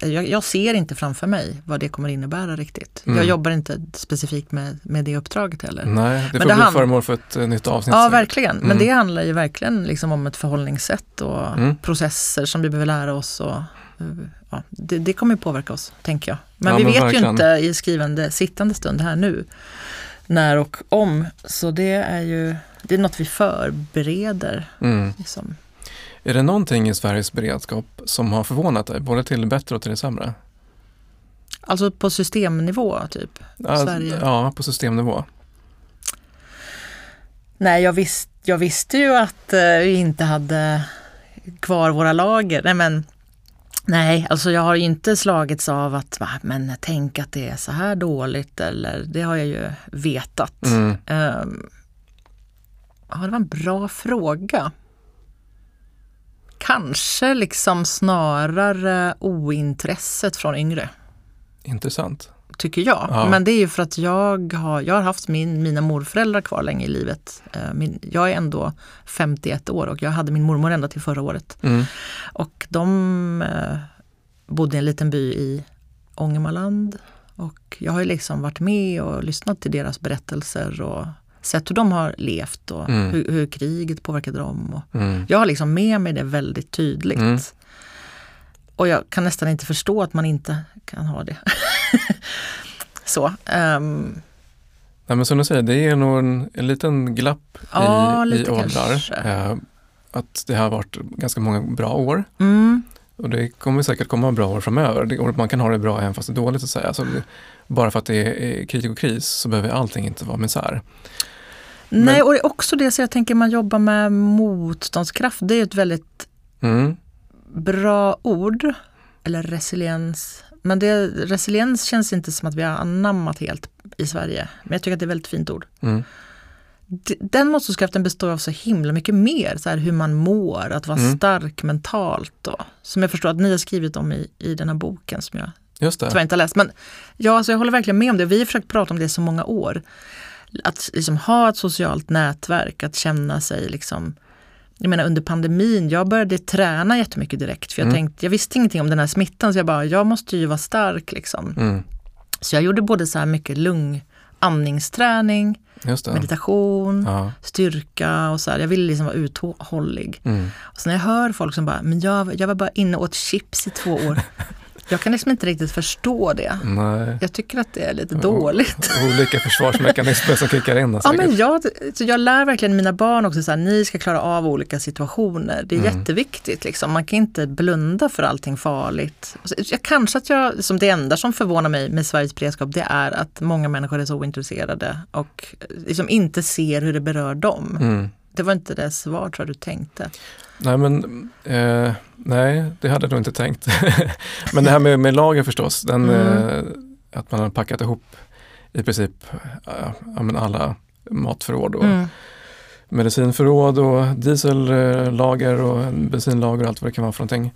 jag, jag, ser inte framför mig vad det kommer innebära riktigt. Mm. Jag jobbar inte specifikt med, med det uppdraget heller. Nej, det får Men det bli föremål för ett uh, nytt avsnitt. Ja, verkligen. Mm. Men det handlar ju verkligen liksom om ett förhållningssätt och mm. processer som vi behöver lära oss. Och, ja, det, det kommer påverka oss, tänker jag. Men ja, vi men vet verkligen. ju inte i skrivande, sittande stund här nu när och om. Så det är ju det är något vi förbereder. Mm. Liksom. Är det någonting i Sveriges beredskap som har förvånat dig, både till det bättre och till det sämre? Alltså på systemnivå, typ? Ja, ja på systemnivå. Nej, jag, visst, jag visste ju att eh, vi inte hade kvar våra lager. Nej, men Nej, alltså jag har ju inte slagits av att va, men tänk att det är så här dåligt eller det har jag ju vetat. Mm. Um, ja, det var en bra fråga. Kanske liksom snarare ointresset från yngre. Intressant. Tycker jag. Ja. Men det är ju för att jag har, jag har haft min, mina morföräldrar kvar länge i livet. Eh, Min, jag är ändå 51 år och jag hade min mormor ända till förra året. Mm. Och de eh, bodde i en liten by i Ångermanland. Och jag har ju liksom varit med och lyssnat till deras berättelser och sett hur de har levt och Mm. hur, hur kriget påverkade dem. Och Mm. jag har liksom med mig det väldigt tydligt. Mm. Och jag kan nästan inte förstå att man inte kan ha det. Så. ehm, Nej, men som du säger, det är nog en, en liten glapp Ja, i, i åldrar. Eh, att det har varit ganska många bra år mm, och det kommer säkert komma bra år framöver. Det, och man kan ha det bra även fast det är dåligt att säga. Så det, bara för att det är, är krig och kris så behöver allting inte vara misär. Men- Nej, och det är också det så jag tänker man jobbar med motståndskraft. Det är ett väldigt Mm. bra ord. Eller resiliens. Men det, resiliens känns inte som att vi har anammat helt i Sverige. Men jag tycker att det är ett väldigt fint ord. Mm. Den motståndskraften består av så himla mycket mer. Så här hur man mår, att vara Mm. stark mentalt. Och, som jag förstår att ni har skrivit om i, i den här boken som jag Just tyvärr det. inte har läst. Men ja, alltså jag håller verkligen med om det. Vi har försökt prata om det i så många år. Att liksom ha ett socialt nätverk, att känna sig liksom jag menar under pandemin, jag började träna jättemycket direkt. För jag Mm. tänkte, jag visste ingenting om den här smittan så jag bara, jag måste ju vara stark liksom. Mm. Så jag gjorde både så här mycket lungandningsträning, Just det. meditation, Ja. styrka och så här. Jag ville liksom vara uthållig. Mm. Och så när jag hör folk som bara, men jag, jag var bara inne och åt chips i två år. jag kan liksom inte riktigt förstå det. Nej. Jag tycker att det är lite dåligt. Olika försvarsmekanismer som kickar in. Ja, men jag, så jag lär verkligen mina barn också så här, ni ska klara av olika situationer. Det är Mm. jätteviktigt. Liksom. Man kan inte blunda för allting farligt. Jag, kanske att jag, som det enda som förvånar mig med Sveriges beredskap, det är att många människor är så ointresserade och liksom inte ser hur det berör dem. Mm. Det var inte det svar tror jag du tänkte. Nej, men eh, nej, det hade jag nog inte tänkt. men det här med, med lager förstås, den, Mm. eh, att man har packat ihop i princip eh, alla matförråd och Mm. medicinförråd och diesellager och bensinlager och allt vad det kan vara för någonting.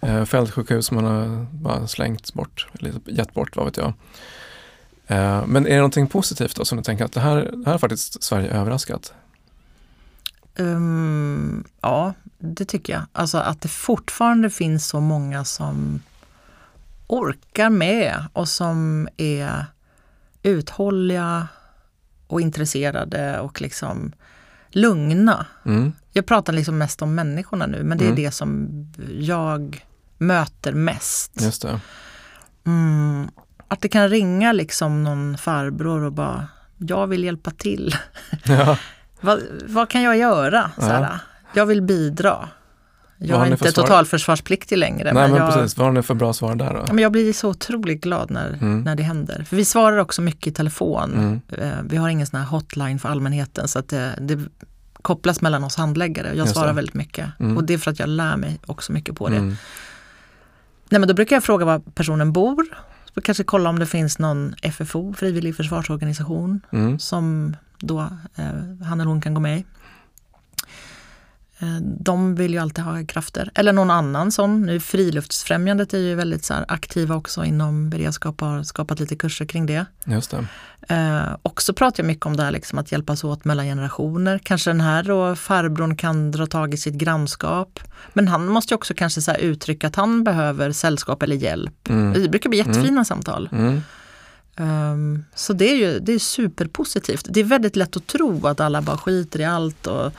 Eh, fältsjukhus man har bara slängt bort, eller gett bort, vad vet jag. Eh, men är det någonting positivt då som du tänker att det här, det här har faktiskt Sverige överraskat? Um, ja, det tycker jag. Alltså att det fortfarande finns så många som orkar med och som är uthålliga och intresserade och liksom lugna. Mm. Jag pratar liksom mest om människorna nu, men det är Mm. det som jag möter mest. Just det. Mm, att det kan ringa liksom någon farbror och bara, jag vill hjälpa till. Ja. Vad, vad kan jag göra? Ja. Jag vill bidra. Jag är inte svar? totalförsvarspliktig längre. Nej men jag, precis, vad har ni för bra svar där då? Ja, men jag blir så otroligt glad när, Mm. när det händer. För vi svarar också mycket i telefon. Mm. Eh, Vi har ingen sån här hotline för allmänheten så att det, det kopplas mellan oss handläggare. Jag Just svarar det. väldigt mycket. Mm. Och det är för att jag lär mig också mycket på det. Mm. Nej, men då brukar jag fråga var personen bor. Kanske kolla om det finns någon FFO, frivillig försvarsorganisation, Mm. som då eh, han eller hon kan gå med i. Eh, De vill ju alltid ha krafter. Eller någon annan sån. Nu Friluftsfrämjandet är ju väldigt så aktiva också inom beredskap och har skapat lite kurser kring det. Just det. Eh, och så pratar jag mycket om det här liksom att hjälpas åt mellan generationer. Kanske den här då farbrorn kan dra tag i sitt grannskap. Men han måste ju också kanske så uttrycka att han behöver sällskap eller hjälp. Mm. Det brukar bli jättefina samtal. Mm. Um, så det är ju det är superpositivt. Det är väldigt lätt att tro att alla bara skiter i allt och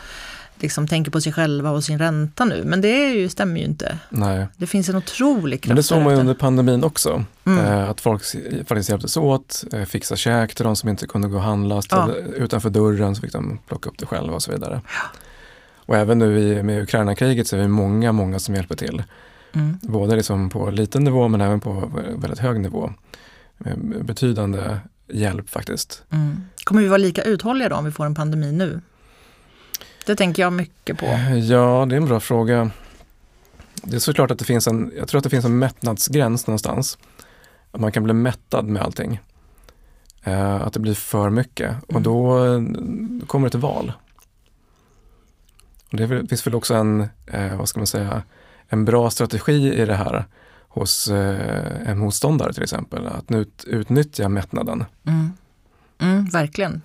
liksom tänker på sig själva och sin ränta nu. Men det är ju, stämmer ju inte. Nej, Det finns en otrolig kraft men det såg man ju under pandemin också. Mm. Eh, att folk faktiskt hjälptes åt, eh, fixa käk till de som inte kunde gå och handla. Ställde, Utanför dörren så fick de plocka upp det själva och så vidare. Och även nu i, med Ukraina-kriget så är det många, många som hjälper till. Mm. Både liksom på liten nivå men även på väldigt hög nivå. Betydande hjälp faktiskt. Mm. Kommer vi vara lika uthålliga då om vi får en pandemi nu? Det tänker jag mycket på. Ja, det är en bra fråga. Det är såklart att det finns en, jag tror att det finns en mättnadsgräns någonstans. Att man kan bli mättad med allting. Eh, att det blir för mycket och Mm. då eh, kommer det till val. Och det finns väl också en, eh, vad ska man säga, en bra strategi i det här hos en motståndare till exempel, att ut, utnyttja mättnaden. Mm. Mm, verkligen.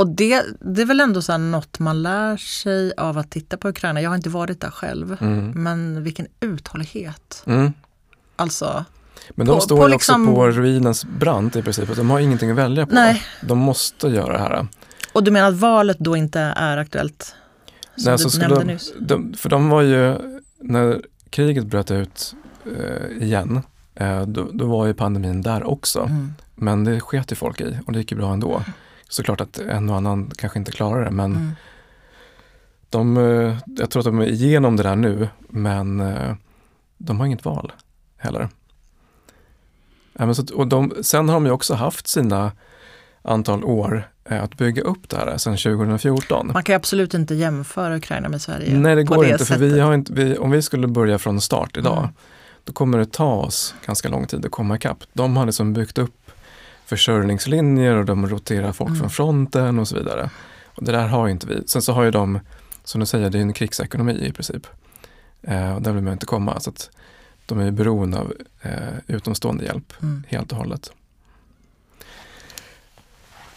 Och det, det är väl ändå så något man lär sig av att titta på Ukraina. Jag har inte varit där själv, Mm. men vilken uthållighet. Mm. Alltså, Men de På- står på ju liksom- också på ruinens brant i princip, de har ingenting att välja på. Nej. De måste göra det här. och du menar att valet då inte är aktuellt? Som Nej, du så skulle nämnde de, nyss. de, för de var ju, när kriget bröt ut eh, igen, eh, då, då var ju pandemin där också. Mm. Men det sket ju folk i och det gick ju bra ändå. Såklart att en och annan kanske inte klarar det, men Mm. de, eh, jag tror att de är igenom det där nu, men eh, de har inget val heller. Ja, så, och de, sen har de ju också haft sina antal år eh, att bygga upp det här sedan 2014. Man kan absolut inte jämföra Ukraina med Sverige. Nej, det går det inte, för vi har inte, vi, om vi skulle börja från start idag, Mm. då kommer det ta oss ganska lång tid att komma ikapp. De har liksom byggt upp försörjningslinjer och de roterar folk Mm. från fronten och så vidare. Och det där har ju inte vi. Sen så har ju de, som du säger, det är en krigsekonomi i princip. Eh, och där vill man inte komma. Så att de är ju beroende av eh, utomstående hjälp Mm. helt och hållet.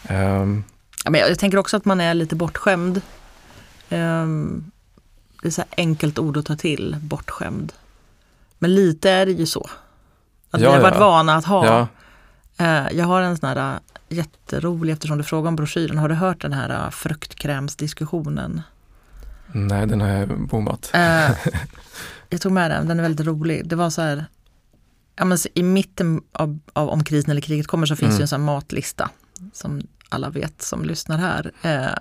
Ja, men jag, jag tänker också att man är lite bortskämd. Ehm, det är så enkelt ord att ta till, bortskämd. Men lite är det ju så. Att Ja, vi har varit ja. vana att ha. ja, jag har en sån här äh, jätterolig, eftersom du frågar om broschyren, har du hört den här äh, fruktkrämsdiskussionen? nej den har jag bommat. Eh, jag tog med den, den är väldigt rolig. Det var så här, ja, men i mitten av, av om krisen eller kriget kommer så finns Mm. det en sån matlista som alla vet som lyssnar här. Eh,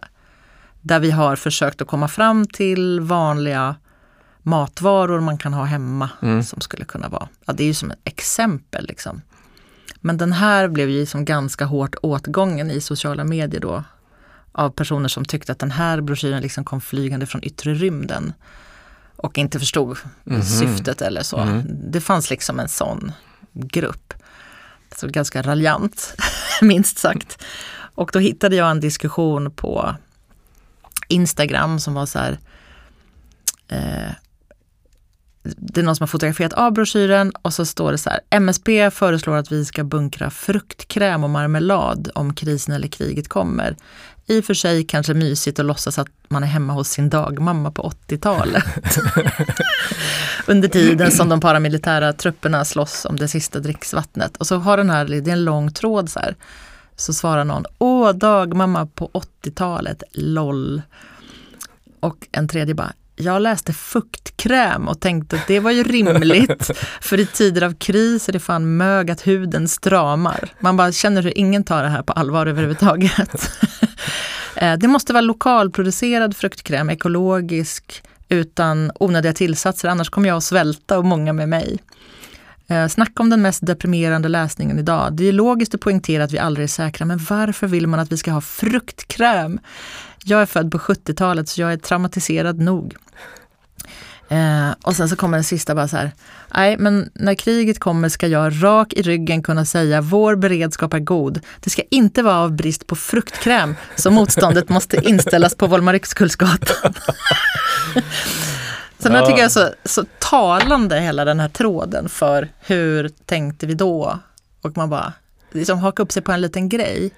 där vi har försökt att komma fram till vanliga matvaror man kan ha hemma Mm. som skulle kunna vara, ja det är ju som ett exempel liksom. Men den här blev ju som ganska hårt åtgången i sociala medier då av personer som tyckte att den här broschyren liksom kom flygande från yttre rymden och inte förstod Mhm. syftet eller så. Mhm. Det fanns liksom en sån grupp. Så ganska raljant, minst sagt. Och då hittade jag en diskussion på Instagram som var så här eh, det är någon som har fotograferat av broschyren och så står det så här MSB föreslår att vi ska bunkra fruktkräm och marmelad om krisen eller kriget kommer. I och för sig kanske mysigt att låtsas att man är hemma hos sin dagmamma på 80-talet. Under tiden som de paramilitära trupperna slåss om det sista dricksvattnet. Och så har den här, det är en lång tråd så här. Så svarar någon, åh dagmamma på 80-talet, LOL. Och en tredje bara, jag läste fuktkräm och tänkte att det var ju rimligt. För i tider av kris är det fan mög att huden stramar. Man bara känner hur ingen tar det här på allvar överhuvudtaget. Eh, det måste vara lokalproducerad fruktkräm, ekologisk, utan onödiga tillsatser, annars kommer jag att svälta och många med mig. Eh, snacka om den mest deprimerande läsningen idag. Det är logiskt att poängtera att vi aldrig är säkra, men varför vill man att vi ska ha fruktkräm? Jag är född på 70-talet så jag är traumatiserad nog. Eh, och sen så kommer den sista bara så här. Nej, men när kriget kommer ska jag rak i ryggen kunna säga vår beredskap är god. Det ska inte vara av brist på fruktkräm så motståndet måste inställas på Volmar-Yxkullsgatan. så jag tycker jag är så, så talande hela den här tråden för hur tänkte vi då? Och man bara liksom hakar upp sig på en liten grej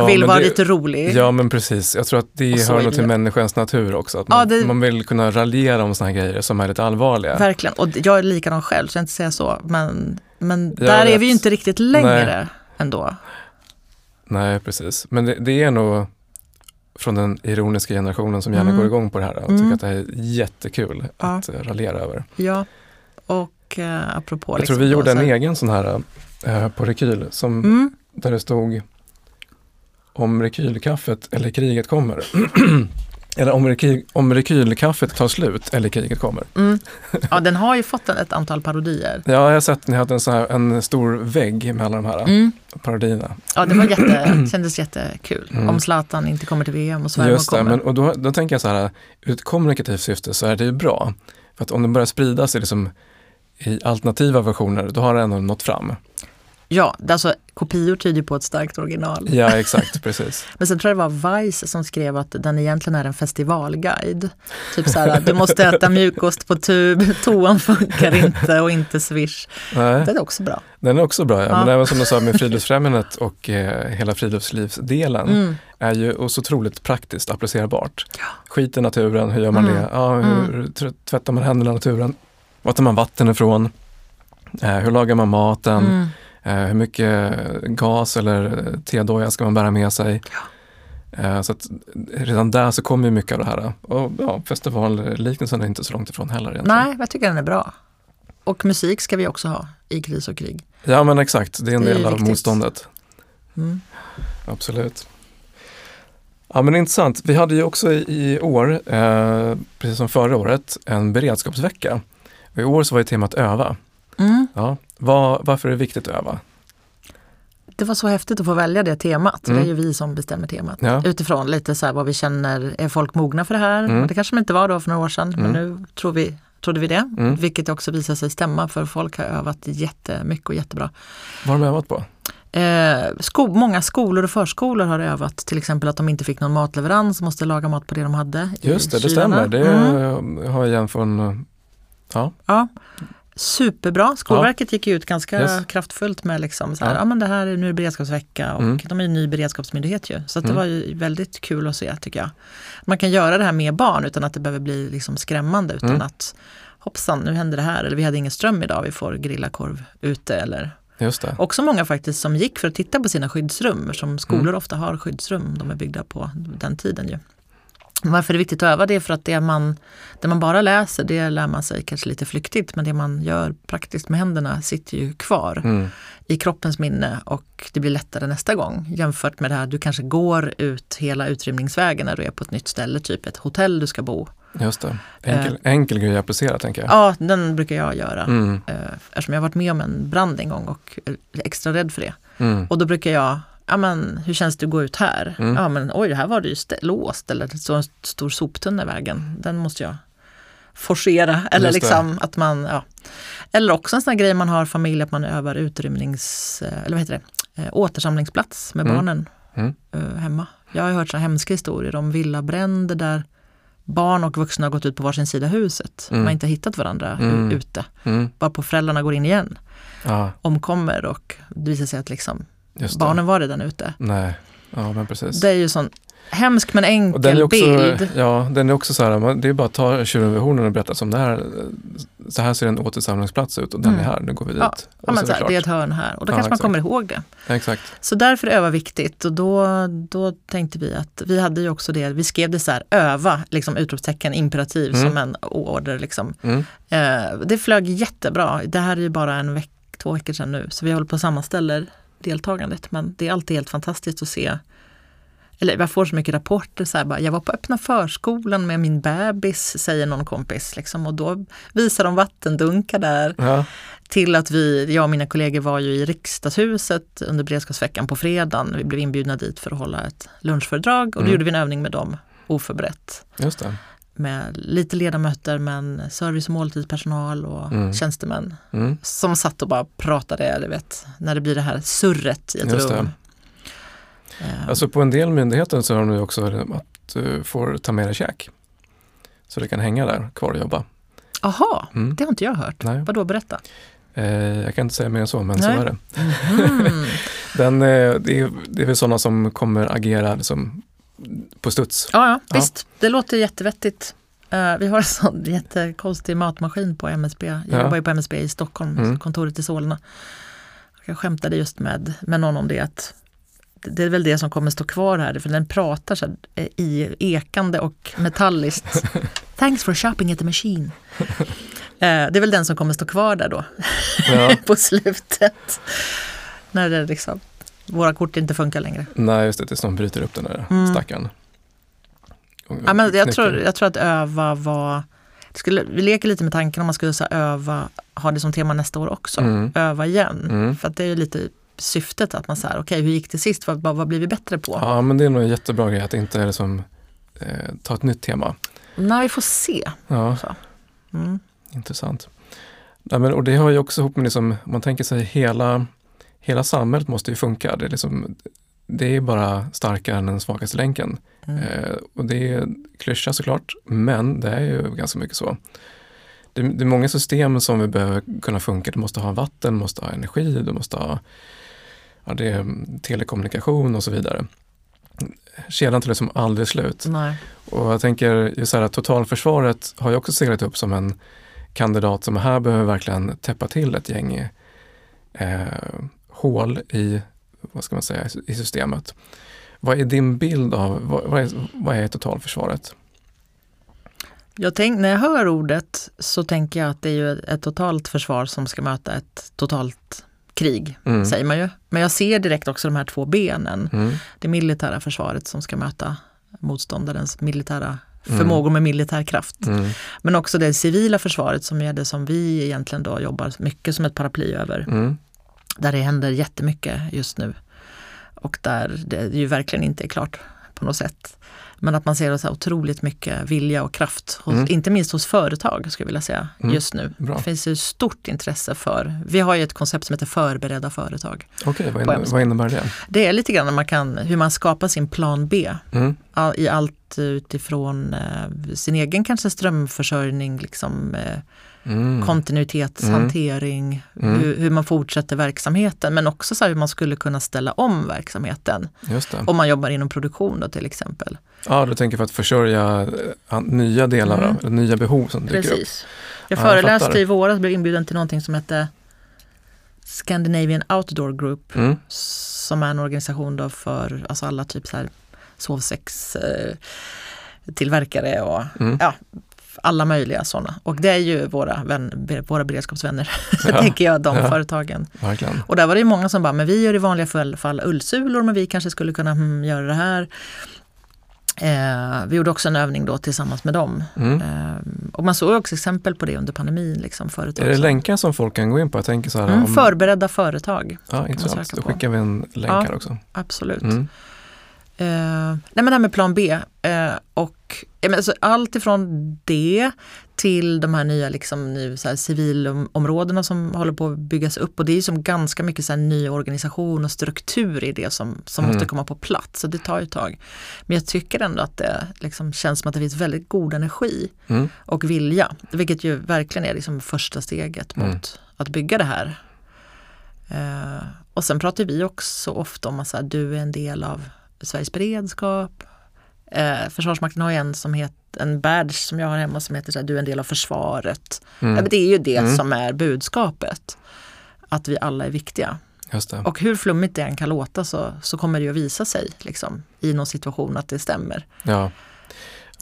och vill vara det- lite rolig. Ja men precis, jag tror att det hör är nog till människans natur också. Att Ja, man, det- man vill kunna raljera om sådana här grejer som är lite allvarliga. Verkligen, och jag är likadan själv så jag inte säga så. Men, men Jag där är vet. vi ju inte riktigt längre ändå. Nej precis, men det, det är nog från den ironiska generationen som gärna Mm. går igång på det här och Mm. tycker att det är jättekul Ja. att eh, raljera över. Ja, och eh, apropå... Jag liksom tror vi gjorde en egen sån här eh, på Rekyl som, Mm, där det stod om rekylkaffet eller kriget kommer. eller om, rekyl, om rekylkaffet tar slut eller kriget kommer. mm. Ja, den har ju fått ett antal parodier. Ja, jag har sett ni hade en, sån här, en stor vägg med alla de här Mm. parodierna. Ja, det var jätte, kändes jättekul. Mm. Om Zlatan inte kommer till VM och Sverige Just det, kommer. men, och då, då tänker jag så här, ur ett kommunikativt syfte så är det ju bra. För att om den börjar spridas i, liksom, i alternativa versioner, då har det ändå nått fram. Ja, alltså kopior tyder på ett starkt original. Ja, exakt, precis. Men sen tror jag det var Vice som skrev att den egentligen är en festivalguide. Typ så här, du måste äta mjukost på tub, toan funkar inte och inte swish. Nej. Den är också bra. Den är också bra, ja. Ja. men även som du sa med Friluftsfrämjandet och eh, hela friluftslivsdelen Mm. är ju så otroligt praktiskt applicerbart. Ja. Skit i naturen, hur gör man Mm. det? Ja, hur tr- tvättar man händerna i naturen? Var tar man vatten ifrån? Eh, hur lagar man maten? Eh, hur mycket gas eller tedoja ska man bära med sig? Eh, så redan där så kommer ju mycket av det här. Och ja, festivalliknelsen är inte så långt ifrån heller egentligen. Nej, jag tycker den är bra. Och musik ska vi också ha i kris och krig. Ja men exakt, det är en Det är del av motståndet. Mm. Absolut. Ja men intressant. Vi hade ju också i, i år, eh, precis som förra året, en beredskapsvecka. Och I år så var ju temat öva. Mm. Ja. Vad- varför är det viktigt att öva? Det var så häftigt att få välja det temat. Mm. Det är ju vi som bestämmer temat. Ja. Utifrån lite så här vad vi känner, är folk mogna för det här? Mm. Det kanske de inte var då för några år sedan, men Mm. nu tror vi, trodde vi det. Mm. Vilket också visar sig stämma för folk har övat jättemycket och jättebra. Vad har de övat på? Eh, sko- många skolor och förskolor har övat till exempel att de inte fick någon matleverans och måste laga mat på det de hade. Just det, det kylarna. stämmer. Det Mm. har jag igen från, ja, Ja. Superbra. Skolverket gick ju ut ganska Yes. kraftfullt med liksom så här, Ja. ja. men det här är nu är beredskapsvecka och Mm. de är en ny beredskapsmyndighet ju. Så det Mm. var ju väldigt kul att se tycker jag. Man kan göra det här med barn utan att det behöver bli liksom skrämmande utan Mm. att hoppsan nu händer det här eller vi hade ingen ström idag, vi får grilla korv ute eller just det. Också många faktiskt som gick för att titta på sina skyddsrum, som skolor Mm. ofta har skyddsrum, de är byggda på den tiden ju. Varför är det viktigt att öva? Det är för att det man, det man bara läser, det lär man sig kanske lite flyktigt, men det man gör praktiskt med händerna sitter ju kvar Mm. i kroppens minne och det blir lättare nästa gång. Jämfört med det här, du kanske går ut hela utrymningsvägen när du är på ett nytt ställe, typ ett hotell du ska bo. Just det. Enkel, enkel grej att applicera tänker jag. Eh. Ja, den brukar jag göra. Mm. Eh, Eftersom jag har varit med om en brand en gång och är extra rädd för det. Mm. Och då brukar jag, ja men hur känns det att gå ut här? Mm. Ja men oj, här var det ju låst eller står en stor soptunna i vägen. Den måste jag forcera. Eller liksom att man, ja. Eller också en sån här grej man har familj, att man övar utrymnings, eh, eller vad heter det, eh, återsamlingsplats med Mm. barnen Mm. eh, hemma. Jag har hört så hemska historier om villabränder där barn och vuxna har gått ut på varsin sida huset. Mm. Man har inte hittat varandra Mm. ute. Mm. Bara på föräldrarna går in igen, Ja, omkommer och det visar sig att liksom. Barnen var redan ute. Nej, ja men precis. Det är ju sån hemsk men Och enkel den är också, bild. ja, den är också så här, man- det är bara att ta tjuren vid hornen och berätta som det här. Så här ser en återsamlingsplats ut och den Mm. är här, nu går vi dit. Ja, Och Ja, men här, det det är ett hörn här och då Ja, kanske man exakt. kommer ihåg det. Exakt. Så därför är öva viktigt och då, då tänkte vi att vi hade ju också det, vi skrev det så här öva, liksom utropstecken, imperativ Mm. som en order. Liksom. Mm. Eh, det flög jättebra. Det här är ju bara en veck, två veckor sedan nu så vi håller på att sammanställa deltagandet men det är alltid helt fantastiskt att se eller jag får så mycket rapporter, så här, bara, jag var på öppna förskolan med min bebis, säger någon kompis. Liksom, och då visar de vattendunkar där. Ja, Till att vi, jag och mina kollegor var ju i riksdagshuset under beredskapsveckan på fredagen. Vi blev inbjudna dit för att hålla ett lunchföredrag och då Mm. gjorde vi en övning med dem oförberett. just det. Med lite ledamöter men service och måltidspersonal och Mm. tjänstemän Mm. som satt och bara pratade, du vet, när det blir det här surret i ett Just rum. Eh, Alltså på en del myndigheter så har de nu också att du får ta med dig käk. Så det kan hänga där kvar och jobba. Aha, Mm. det har inte jag hört. Nej. Vadå, berätta. Eh, jag kan inte säga mer än så, men så Nej. är det. Mm. Den, eh, det, är, det är väl sådana som kommer agera liksom, på studs. Ja, ja, Ja. visst. Det låter jättevettigt. Eh, vi har en sån jättekonstig matmaskin på MSB. Jag Ja. jobbar ju på MSB i Stockholm, Mm. kontoret i Solna. Jag skämtade just med, med någon om det att det- det är väl det som kommer stå kvar här, för den pratar så här, eh, i ekande och metalliskt. Thanks for shopping at the machine. Eh, Det är väl den som kommer stå kvar där då, Ja. på slutet. När det liksom, våra kort inte funkar längre. Nej, just det, tills de bryter upp den där Mm. stackaren. Ja, men jag, tror, jag tror att öva var... Skulle, vi leker lite med tanken om man skulle så öva, ha det som tema nästa år också. Mm. Öva igen. Mm. För att det är ju lite syftet att man säger, okej hur gick det sist? Vad, vad, vad blir vi bättre på? Ja, men det är nog en jättebra grej att inte liksom, eh, ta ett nytt tema. Nej, vi får se. Ja, Mm. intressant. Ja, men, och det har ju också ihop med, liksom, om man tänker sig hela, hela samhället måste ju funka. Det är, liksom, det är bara starkare än den svagaste länken. Mm. Eh, och det är klyscha såklart, men det är ju ganska mycket så. Det, det är många system som vi behöver kunna funka. Du måste ha vatten, du måste ha energi, du måste ha ja, det telekommunikation och så vidare. Kedjan tar liksom aldrig slut. Nej. Och jag tänker ju så här att totalförsvaret har ju också seglat upp som en kandidat som här behöver verkligen täppa till ett gäng eh, hål i, vad ska man säga, i systemet. Vad är din bild av, vad, vad, är, vad är totalförsvaret? Jag tänk, när jag hör ordet så tänker jag att det är ju ett totalt försvar som ska möta ett totalt krig, Mm. säger man ju. Men jag ser direkt också de här två benen. Mm. Det militära försvaret som ska möta motståndarens militära Mm. förmågor med militär kraft. Mm. Men också det civila försvaret som är det som vi egentligen då jobbar mycket som ett paraply över. Mm. Där det händer jättemycket just nu. Och där det ju verkligen inte är klart på något sätt. Men att man ser så otroligt mycket vilja och kraft, hos, Mm. inte minst hos företag skulle jag vilja säga, Mm. just nu. Bra. Det finns ju stort intresse för, vi har ju ett koncept som heter förberedda företag. Okej, vad, innebär, hemsidan. vad innebär det? Det är lite grann man kan, hur man skapar sin plan B Mm. all- i allt utifrån eh, sin egen kanske strömförsörjning, liksom, eh, Mm. kontinuitetshantering, Mm. hur, hur man fortsätter verksamheten men också så hur man skulle kunna ställa om verksamheten om man jobbar inom produktion då till exempel. Ja, du tänker för att försörja eh, nya delar, Mm. eller nya behov som dyker upp. Precis. Jag Ja, jag föreläste fattar. i våras, blev inbjuden till någonting som hette Scandinavian Outdoor Group Mm. som är en organisation då för alltså alla typ så här sovsex eh, och Mm. ja, alla möjliga sådana. Och det är ju våra, vän, våra beredskapsvänner, Ja. tänker jag, de Ja. företagen. Verkligen. Och där var det ju många som bara, men vi gör i vanliga fall, ullsulor men vi kanske skulle kunna hmm, göra det här. Eh, vi gjorde också en övning då tillsammans med dem. Mm. Eh, och man såg också exempel på det under pandemin. Liksom, företag Är det länkar som folk kan gå in på? Jag tänker så här, Mm, om, förberedda företag, ja, intressant. Då skickar vi en länk Ja. här också. absolut. Mm. Eh, nej men det här med plan B eh, och alltså, allt ifrån det till de här nya liksom, nu, så här, civilområdena som håller på att byggas upp och det är ju som ganska mycket så här, ny organisation och struktur i det som, som Mm. måste komma på plats så det tar ju ett tag. Men jag tycker ändå att det liksom, känns som att det finns väldigt god energi Mm. och vilja, vilket ju verkligen är liksom första steget Mm. mot att bygga det här. Eh, och sen pratar vi också ofta om att så här, du är en del av Sveriges beredskap. Eh, Försvarsmakten har en som heter en badge som jag har hemma som heter så här, du är en del av försvaret. Mm. Ja, men det är ju det Mm. som är budskapet. Att vi alla är viktiga. Och hur flummigt det än kan låta så, så kommer det ju att visa sig liksom, i någon situation att det stämmer. Ja.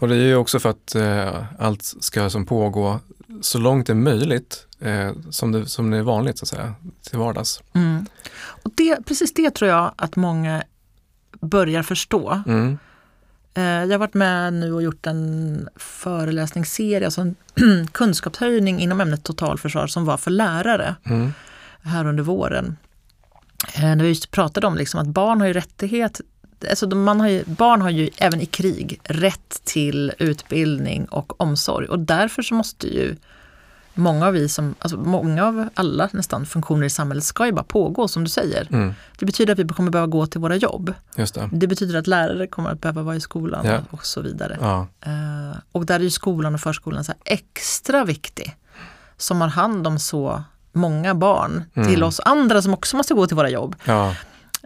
Och det är ju också för att eh, allt ska som pågå så långt det är möjligt eh, som, det, som det är vanligt så att säga, till vardags. Mm. Och det, precis det tror jag att många börjar förstå. Mm. Eh, Jag har varit med nu och gjort en föreläsningsserie, alltså en kunskapshöjning inom ämnet totalförsvar som var för lärare Mm. här under våren. Eh, När vi just pratade om liksom att barn har ju rättighet Alltså man har ju, barn har ju även i krig rätt till utbildning och omsorg och därför så måste ju många av vi som, alltså många av alla nästan funktioner i samhället ska ju bara pågå som du säger. Mm. Det betyder att vi kommer behöva gå till våra jobb. Det. Det betyder att lärare kommer att behöva vara i skolan Ja. och så vidare. Ja. Eh, och där är ju skolan och förskolan så extra viktig. Som har hand om så många barn Mm. till oss andra som också måste gå till våra jobb. ja.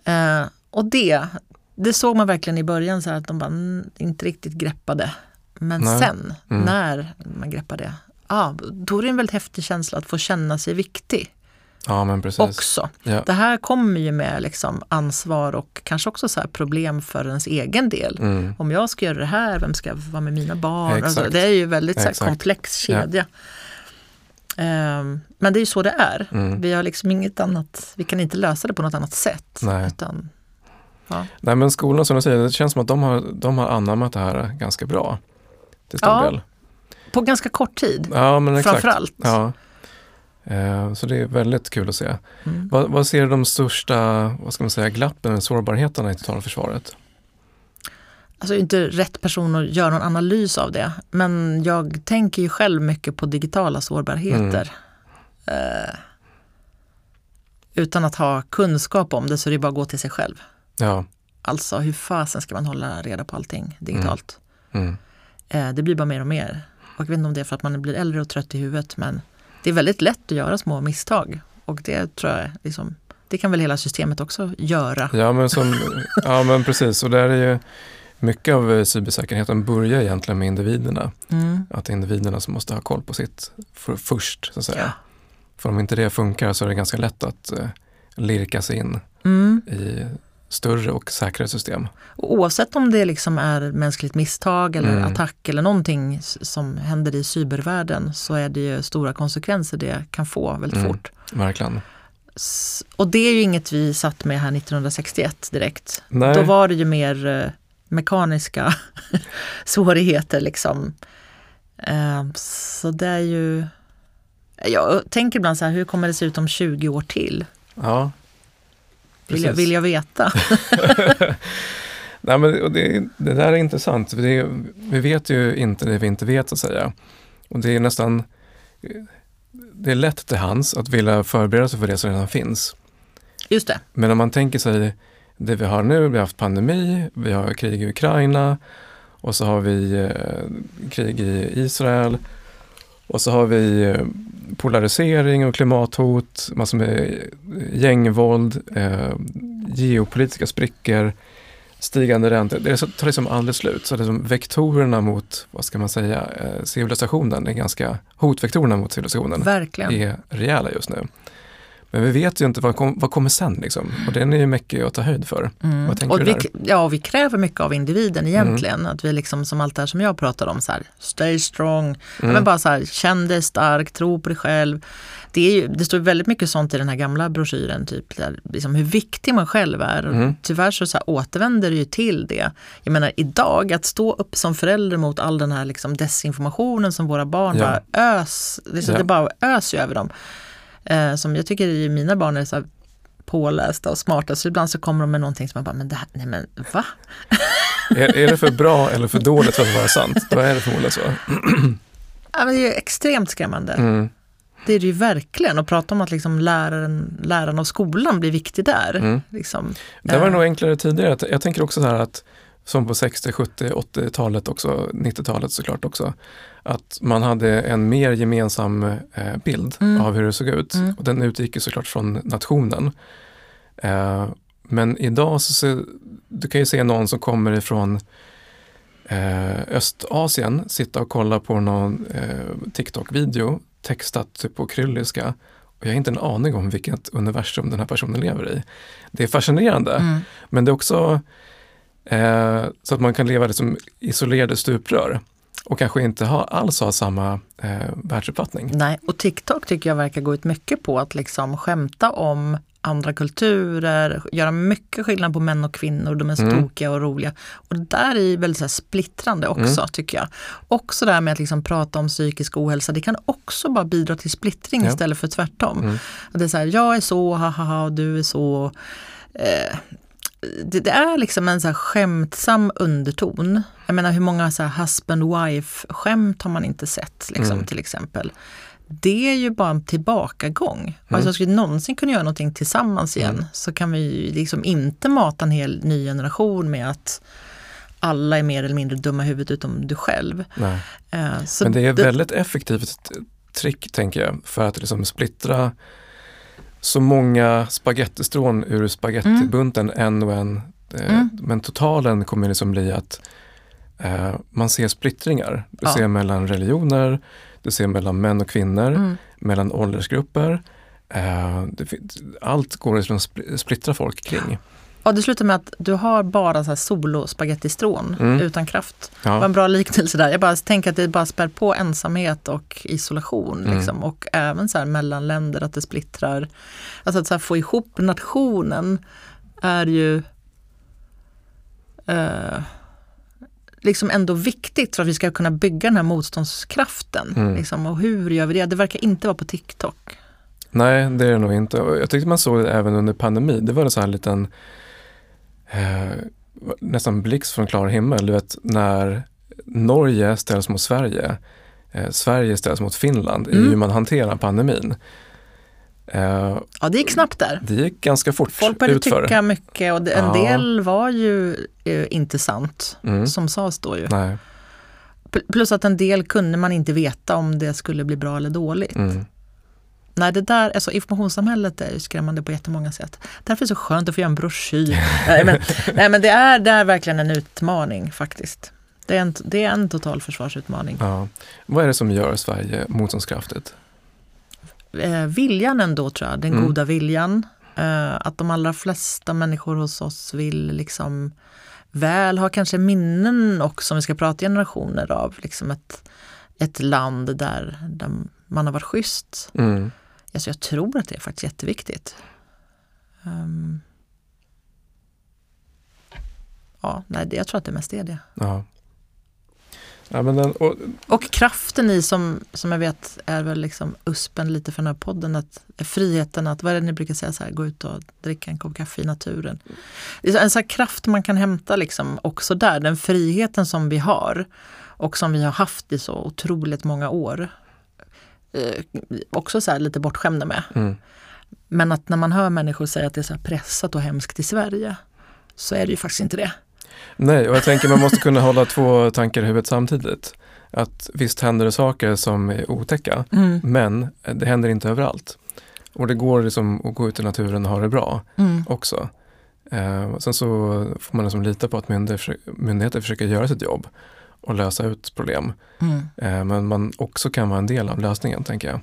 Eh, och det, det såg man verkligen i början så att de bara inte riktigt greppade. Men Nej. sen Mm. när man greppade, ah, då är det en väldigt häftig känsla att få känna sig viktig ja, men precis. också. Ja. Det här kommer ju med liksom ansvar och kanske också så här problem för ens egen del. Mm. Om jag ska göra det här, vem ska vara med mina barn? Alltså, det är ju väldigt så här, komplex kedja. Ehm, men det är ju så det är. Mm. Vi har liksom inget annat, vi kan inte lösa det på något annat sätt. Nej. Utan, ja. Nej men skolan som du säger, det känns som att de har, de har anammat det här ganska bra. Till stor Ja, del. På ganska kort tid, Ja, men exakt. framförallt. Ja. Eh, Så det är väldigt kul att se. Mm. Vad, vad ser du de största vad ska man säga, glappen, sårbarheterna i totalförsvaret? Alltså jag är inte rätt person att göra någon analys av det. Men jag tänker ju själv mycket på digitala sårbarheter. Mm. Eh, utan att ha kunskap om det så är det bara att gå till sig själv. Ja. Alltså hur fasen ska man hålla reda på allting digitalt? Mm. Eh, det blir bara mer och mer. Och jag vet inte om det är för att man blir äldre och trött i huvudet men det är väldigt lätt att göra små misstag. Och det tror jag liksom, det kan väl hela systemet också göra. Ja men, som, ja, men precis, och där är ju mycket av eh, cybersäkerheten börjar egentligen med individerna. Mm. Att det är individerna som måste ha koll på sitt för, först. Så att säga. Ja. För om inte det funkar så är det ganska lätt att uh, lirka sig in Mm. i större och säkrare system. Och oavsett om det liksom är mänskligt misstag eller Mm. attack eller någonting som händer i cybervärlden så är det ju stora konsekvenser det kan få väldigt Mm. fort. Verkligen. Och det är ju inget vi satt med här 1961 direkt. Nej. Då var det ju mer eh, mekaniska svårigheter liksom. Eh, Så det är ju... Jag tänker ibland så här, hur kommer det se ut om 20 år till? Ja, Vill jag, vill jag veta. Nej, men, det, det där är intressant. För det, vi vet ju inte det vi inte vet så att säga. Och det är nästan det är lätt till hands att vilja förbereda sig för det som redan finns. Just det. Men om man tänker sig det vi har nu, vi har haft pandemi, vi har krig i Ukraina och så har vi eh, krig i Israel och så har vi eh, polarisering och klimathot, massor med eh, gängvåld, eh, geopolitiska sprickor, stigande räntor. Det tar liksom aldrig slut. Så det är som vektorerna mot, vad ska man säga, eh, civilisationen är ganska, hotvektorerna mot civilisationen Verkligen. är rejäla just nu. Men vi vet ju inte vad, kom, vad kommer sen liksom. Och den är ju mycket att ta höjd för. Mm. Vad tänker och du vi, där? ja, vi kräver mycket av individen egentligen. Att vi liksom, som allt det här som jag pratar om, så här, stay strong. Ja, Mm. men bara så här, känn dig stark, tro på dig själv. Det, är ju, det står väldigt mycket sånt i den här gamla broschyren, typ, där, liksom hur viktig man själv är. Och Mm. Tyvärr så, så här, återvänder det ju till det. Jag menar idag, att stå upp som förälder mot all den här liksom, desinformationen som våra barn Ja. bara ös, liksom, Ja. det bara ös ju över dem. Eh, som jag tycker ju mina barn är så här, pålästa och smarta så ibland så kommer de med någonting som man bara, men det här, nej men va? Är, är det för bra eller för dåligt för att vara sant? Då är det förmodligen så. Ja, men det är ju extremt skrämmande. Mm. Det är det ju verkligen. Och prata om att liksom läraren, läraren och skolan blir viktig där. Mm. Liksom. Det var Eh, nog enklare tidigare. Jag tänker också så här att som på 60, 70, 80-talet också, 90-talet såklart också, att man hade en mer gemensam eh, bild Mm. av hur det såg ut. Mm. Och den utgick såklart från nationen. Eh, men idag så ser, du kan ju se någon som kommer ifrån eh, Östasien sitta och kolla på någon eh, TikTok-video textat på krylliska och jag har inte en aning om vilket universum den här personen lever i. Det är fascinerande, Mm. men det är också eh, så att man kan leva liksom isolerade stuprör och kanske inte ha, alls ha samma eh, världsuppfattning. Nej, och TikTok tycker jag verkar gå ut mycket på att liksom skämta om andra kulturer, göra mycket skillnad på män och kvinnor, de är så Mm. tokiga och roliga. Och det där är väldigt så splittrande också Mm. tycker jag. Också det här med att liksom prata om psykisk ohälsa, det kan också bara bidra till splittring Ja. istället för tvärtom. Mm. Att det är så här, jag är så, ha ha ha, du är så. Eh, det, det är liksom en så här skämtsam underton. Jag menar hur många så här husband-wife skämt har man inte sett liksom, Mm. till exempel. Det är ju bara en tillbakagång. Mm. Alltså ska vi någonsin kunna göra någonting tillsammans igen Mm. så kan vi ju liksom inte mata en hel ny generation med att alla är mer eller mindre dumma i huvudet utom du själv. Så Men det är det- väldigt effektivt trick tänker jag för att liksom splittra så många spagettistrån ur spagettibunten en och en. Eh, Mm. Men totalen kommer liksom bli att eh, man ser splittringar. Du Ja. ser mellan religioner, du ser mellan män och kvinnor, Mm. mellan åldersgrupper. Eh, det, allt går att liksom spl- splittra folk kring. Ja, det slutar med att du har bara så här solo spagettistrån Mm. utan kraft. Det var Ja. en bra liknelse där. Jag bara tänker att det bara spär på ensamhet och isolation. Mm. Liksom. Och även så här mellan länder, att det splittrar. Alltså att så få ihop nationen är ju eh, liksom ändå viktigt för att vi ska kunna bygga den här motståndskraften. Mm. Liksom. Och hur gör vi det? Det verkar inte vara på TikTok. Nej, det är det nog inte. Jag tyckte man såg det även under pandemi. Det var en sån här liten eh, nästan blixt från klar himmel. Du vet när Norge ställs mot Sverige, eh, Sverige ställs mot Finland i Mm. hur man hanterar pandemin. Eh, ja, det gick snabbt där. Det gick ganska fort Folk började utför. tycka mycket och en ja. del var ju eh, inte sant, mm. som sades då ju. Nej. Plus att en del kunde man inte veta om det skulle bli bra eller dåligt. Mm. Nej, det där, alltså informationssamhället är ju skrämmande på jättemånga sätt. Därför är det så skönt att få göra en broschyr. nej, men, nej, men det är, det är verkligen en utmaning faktiskt. Det är en, det är en totalförsvarsutmaning. Ja. Vad är det som gör Sverige motståndskraftigt? Eh, viljan ändå tror jag, den mm. goda viljan. Eh, att de allra flesta människor hos oss vill liksom väl, har kanske minnen också, om vi ska prata generationer av liksom ett, ett land där, där man har varit schysst. Mm. Alltså jag tror att det är faktiskt jätteviktigt. Um, ja, nej, jag tror att det mest är det. Ja. Ja, den, och, och, kraften i som, som jag vet är väl liksom uspen lite för den här podden, att friheten att, vad är det ni brukar säga, så här, gå ut och dricka en kopp kaffe i naturen. Det är en sån kraft man kan hämta liksom också där, den friheten som vi har och som vi har haft i så otroligt många år. Eh, också så lite bortskämda med. Mm. Men att när man hör människor säga att det är så pressat och hemskt i Sverige så är det ju faktiskt inte det. Nej, och jag tänker man måste kunna hålla två tankar i huvudet samtidigt. Att visst händer det saker som är otäcka, mm. men det händer inte överallt. Och det går liksom att gå ut i naturen och ha det bra mm. också. Eh, sen så får man liksom lita på att myndigheter, myndigheter försöker göra sitt jobb och lösa ut problem. Mm. Eh, men man också kan vara en del av lösningen, tänker jag.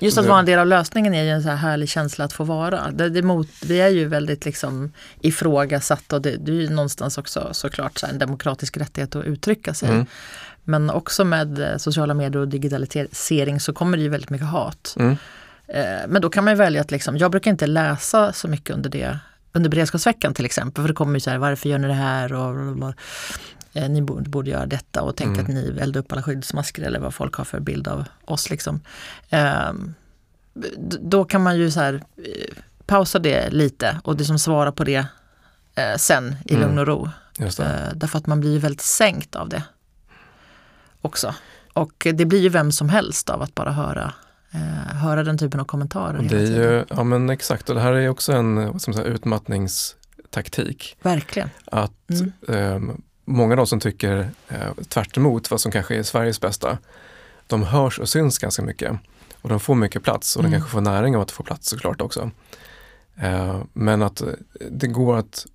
Just att vara en del av lösningen är ju en så här härlig känsla att få vara. Det, det mot, vi är ju väldigt liksom ifrågasatta och det, det är ju någonstans också såklart så en demokratisk rättighet att uttrycka sig. Mm. Men också med eh, sociala medier och digitalisering så kommer det ju väldigt mycket hat. Mm. Eh, men då kan man välja att liksom, jag brukar inte läsa så mycket under det under beredskapsveckan till exempel, för det kommer ju så här, varför gör ni det här? Och, eh, ni borde, borde göra detta och tänk mm. att ni eldar upp alla skyddsmasker eller vad folk har för bild av oss. Liksom. Eh, då kan man ju så här, eh, pausa det lite och det som svarar på det eh, sen i mm. lugn och ro. Eh, därför att man blir väldigt sänkt av det också. Och det blir ju vem som helst av att bara höra eh, höra den typen av kommentarer. Det är ju, ja men exakt, och det här är också en som säga, utmattningstaktik. Verkligen. Att mm. eh, många av de som tycker eh, tvärt vad som kanske är Sveriges bästa, de hörs och syns ganska mycket. Och de får mycket plats och mm. de kanske får näring av att få plats såklart också. Eh, men att eh, det går att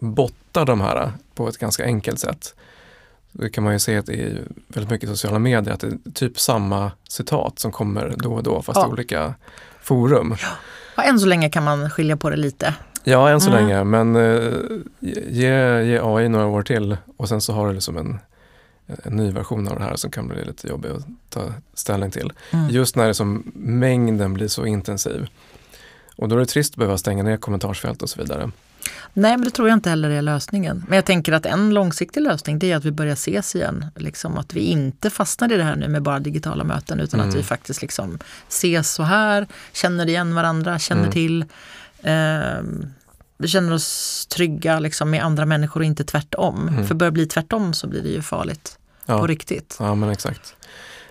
botta de här på ett ganska enkelt sätt. Det kan man ju se att i väldigt mycket sociala medier att det är typ samma citat som kommer då och då fast ja. i olika forum. Ja. än så länge kan man skilja på det lite. Ja, än så mm. länge, men uh, ge, ge AI några år till och sen så har du liksom en, en ny version av det här som kan bli lite jobbig att ta ställning till. Mm. Just när det som mängden blir så intensiv. Och då är det trist att behöva stänga ner kommentarsfält och så vidare. Nej, men det tror jag inte heller är lösningen. Men jag tänker att en långsiktig lösning det är att vi börjar ses igen. Liksom att vi inte fastnar i det här nu med bara digitala möten utan mm. att vi faktiskt liksom ses så här, känner igen varandra, känner mm. till eh, vi känner oss trygga liksom, med andra människor och inte tvärtom. Mm. För börjar det bli tvärtom så blir det ju farligt ja. på riktigt. Ja men exakt.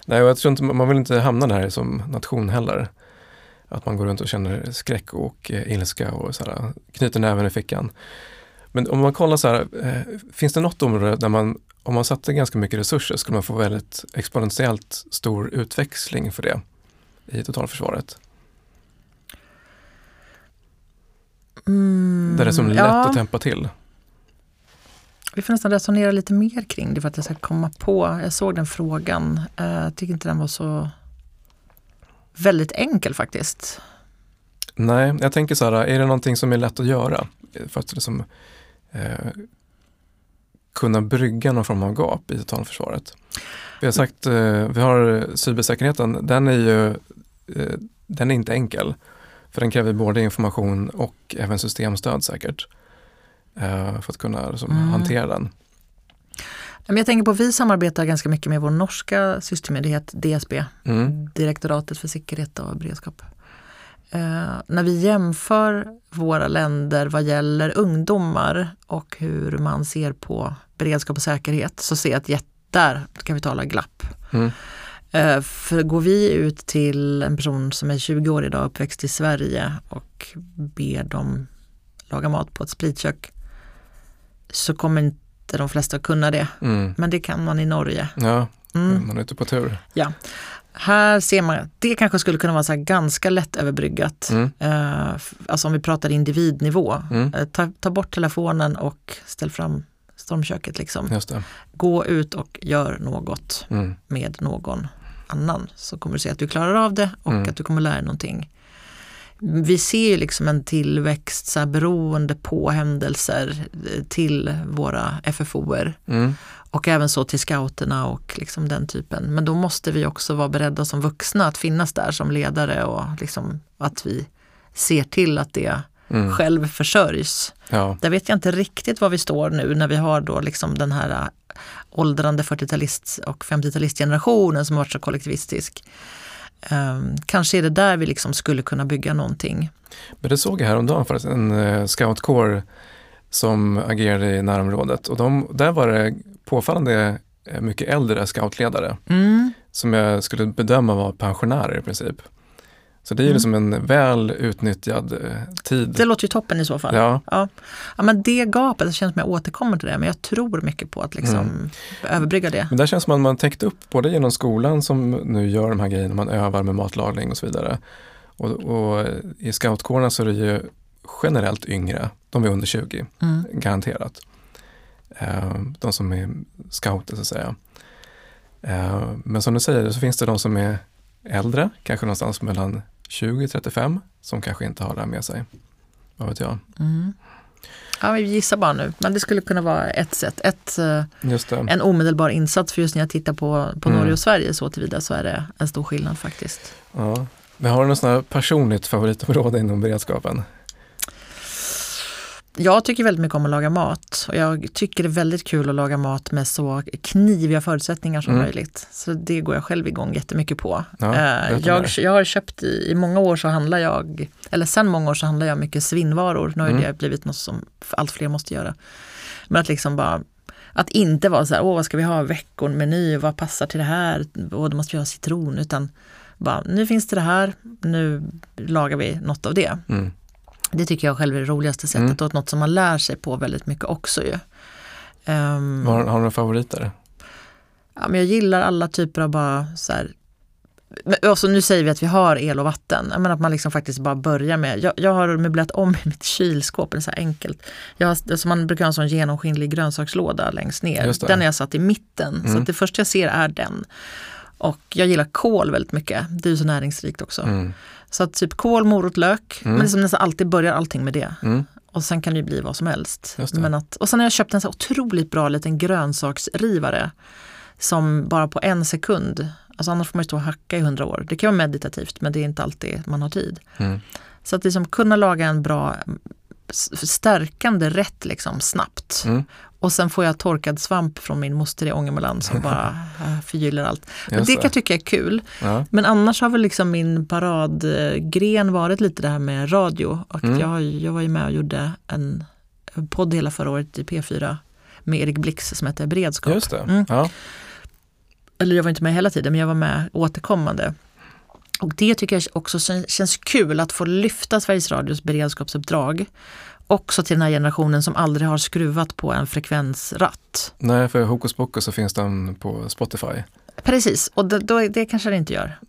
Nej, jag tror inte, man vill inte hamna där som nation heller. Att man går runt och känner skräck och eh, ilska och så här, knyter näven i fickan. Men om man kollar så här, eh, finns det något område där man, om man satte ganska mycket resurser, skulle man få väldigt exponentiellt stor utväxling för det i totalförsvaret? Mm, där det är som lätt ja. att tempa till. Vi får nästan resonera lite mer kring det för att jag ska komma på. Jag såg den frågan. Eh, jag tycker inte den var så väldigt enkel faktiskt. Nej, jag tänker så här, är det någonting som är lätt att göra? För att liksom, eh, kunna brygga någon form av gap i totalförsvaret. Vi har sagt, eh, vi har cybersäkerheten, den är ju eh, den är inte enkel. För den kräver både information och även systemstöd säkert. Eh, för att kunna liksom, mm. hantera den. Jag tänker på att vi samarbetar ganska mycket med vår norska systemmyndighet DSB, mm. Direktoratet för säkerhet och beredskap. Eh, när vi jämför våra länder vad gäller ungdomar och hur man ser på beredskap och säkerhet så ser jag att där kan vi tala glapp. Mm. Eh, för går vi ut till en person som är 20 år idag, uppväxt i Sverige och ber dem laga mat på ett spritkök så kommer inte de flesta att kunna det. Mm. Men det kan man i Norge. Ja, Mm. man är ute på tur. Ja. Här ser man, det kanske skulle kunna vara så ganska lätt överbryggat. Mm. Eh, alltså om vi pratar individnivå. Mm. Eh, ta, ta bort telefonen och ställ fram stormköket. Liksom. Gå ut och gör något Mm. med någon annan så kommer du se att du klarar av det och Mm. att du kommer lära dig någonting. Vi ser ju liksom en tillväxt så här, beroende på händelser eh, till våra FFOer Mm. och även så till scouterna och liksom den typen. Men då måste vi också vara beredda som vuxna att finnas där som ledare och liksom att vi ser till att det Mm. själv försörjs. Ja. Där vet jag inte riktigt var vi står nu när vi har då liksom den här åldrande 40-talist och 50-talistgenerationen som har varit så kollektivistisk. Ehm, kanske är det där vi liksom skulle kunna bygga någonting. Men det såg jag häromdagen faktiskt, en uh, scoutkår som agerade i närområdet och de, där var det påfallande eh, mycket äldre scoutledare Mm. som jag skulle bedöma var pensionärer i princip. Så det är ju Mm. liksom en väl utnyttjad eh, tid. Det låter ju toppen i så fall. Ja, Ja. ja, men det gapet, det känns som jag återkommer till det, men jag tror mycket på att liksom Mm. överbrygga det. men där känns som att man täckt upp både genom skolan som nu gör de här grejerna, man övar med matlagning och så vidare. Och, och i scoutkårerna så är det ju generellt yngre, de är under 20, Mm. garanterat. Eh, De som är scouter så att säga. Eh, Men som du säger så finns det de som är äldre, kanske någonstans mellan 20 35 som kanske inte har det här med sig. Vad vet jag. Mm. Ja, vi gissar bara nu, men det skulle kunna vara ett sätt. Ett, eh, en omedelbar insats för just när jag tittar på, på Mm. Norge och Sverige så tillvida så är det en stor skillnad faktiskt. Ja. Men har du något personligt favoritområde inom beredskapen? Jag tycker väldigt mycket om att laga mat och jag tycker det är väldigt kul att laga mat med så kniviga förutsättningar som Mm. möjligt. Så det går jag själv igång jättemycket på. Ja, Eh, jag, jag har köpt i, i många år så handlar jag, eller sen många år så handlar jag mycket svinnvaror. Nu har Mm. det blivit något som allt fler måste göra. Men att liksom bara att inte vara så här, åh vad ska vi ha veckomeny, vad passar till det här, åh då måste vi ha citron, utan bara, nu finns det det här, nu lagar vi något av det. Mm. Det tycker jag själv är det roligaste sättet Mm. och något som man lär sig på väldigt mycket också ju. Ehm, Har, har du några favoriter? ja, men jag gillar alla typer av bara så här men, alltså, nu säger vi att vi har el och vatten, menar att man liksom faktiskt bara börjar med, jag, jag har möblerat om mitt kylskåp, det är så här enkelt. Jag har, alltså man brukar ha en sån genomskinlig grönsakslåda längst ner, den har jag satt i mitten, så Mm. att det första jag ser är den. Och jag gillar kål väldigt mycket, det är ju så näringsrikt också. Mm. Så att typ kål, morot, lök, Mm. men liksom nästan alltid börjar allting med det. Mm. Och sen kan det ju bli vad som helst. Men att, och sen har jag köpt en så otroligt bra liten grönsaksrivare som bara på en sekund, alltså annars får man ju stå och hacka i hundra år. Det kan vara meditativt men det är inte alltid man har tid. Mm. Så att liksom kunna laga en bra stärkande rätt liksom snabbt. Mm. Och sen får jag torkad svamp från min moster i Ångermanland som bara äh, förgyller allt. Men det kan jag tycka är kul. Ja. Men annars har väl liksom min paradgren varit lite det här med radio. Och Mm. jag, jag var ju med och gjorde en podd hela förra året i P4 med Erik Blix som heter Beredskap. Just det. Mm. Ja. Eller jag var inte med hela tiden men jag var med återkommande. Och det tycker jag också kän- känns kul att få lyfta Sveriges Radios beredskapsuppdrag. Också till den här generationen som aldrig har skruvat på en frekvensratt. Nej, för hokus pokus så finns den på Spotify. Precis, och det, då, det kanske det inte gör.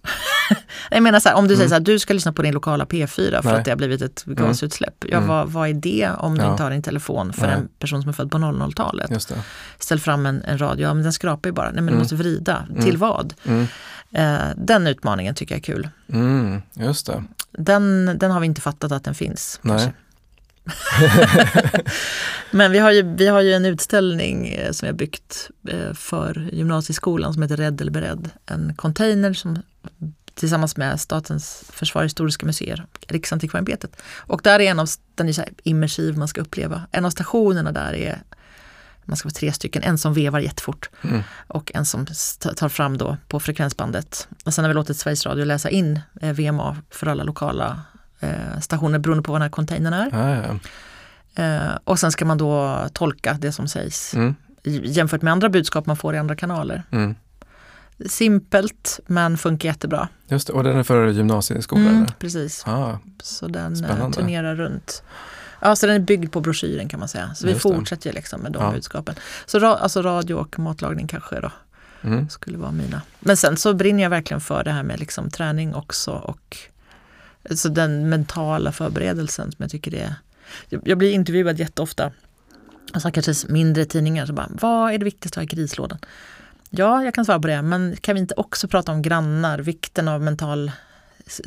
jag menar så här, om du säger Mm. så här, du ska lyssna på din lokala P4 för Nej. att det har blivit ett gasutsläpp. Ja, Mm. vad, vad är det om du Ja. inte har din telefon för Nej. en person som är född på 00-talet? Just det. Ställ fram en, en radio, ja men den skrapar ju bara. Nej men du Mm. måste vrida. Mm. Till vad? Mm. Eh, den utmaningen tycker jag är kul. Mm. Just det. Den, den har vi inte fattat att den finns. Nej. kanske. Men vi har, ju, vi har ju en utställning eh, som vi har byggt eh, för gymnasieskolan som heter Rädd eller beredd. En container som tillsammans med Statens försvarshistoriska museer och Riksantikvarieämbetet. Och där är en av, den är så immersiv, man ska uppleva. En av stationerna där är, man ska vara tre stycken, en som vevar jättefort Mm. och en som tar fram då på frekvensbandet. Och sen har vi låtit Sveriges Radio läsa in eh, VMA för alla lokala stationer beroende på vad den här containern är. Ja, ja. Eh, och sen ska man då tolka det som sägs Mm. jämfört med andra budskap man får i andra kanaler. Mm. Simpelt men funkar jättebra. Just det, och den är för gymnasieskolan? Mm, precis. Ah, Så den eh, Spännande. turnerar runt. Ja, så den är byggd på broschyren kan man säga. Så vi Just det. fortsätter liksom med de Ja. budskapen. Så ra- alltså radio och matlagning kanske då mm. skulle vara mina. Men sen så brinner jag verkligen för det här med liksom träning också och alltså den mentala förberedelsen som jag tycker det är. Jag- blir intervjuad jätteofta, alltså kanske mindre tidningar, så bara, vad är det viktigaste att ha i krislådan? Ja, jag kan svara på det, men kan vi inte också prata om grannar, vikten av mental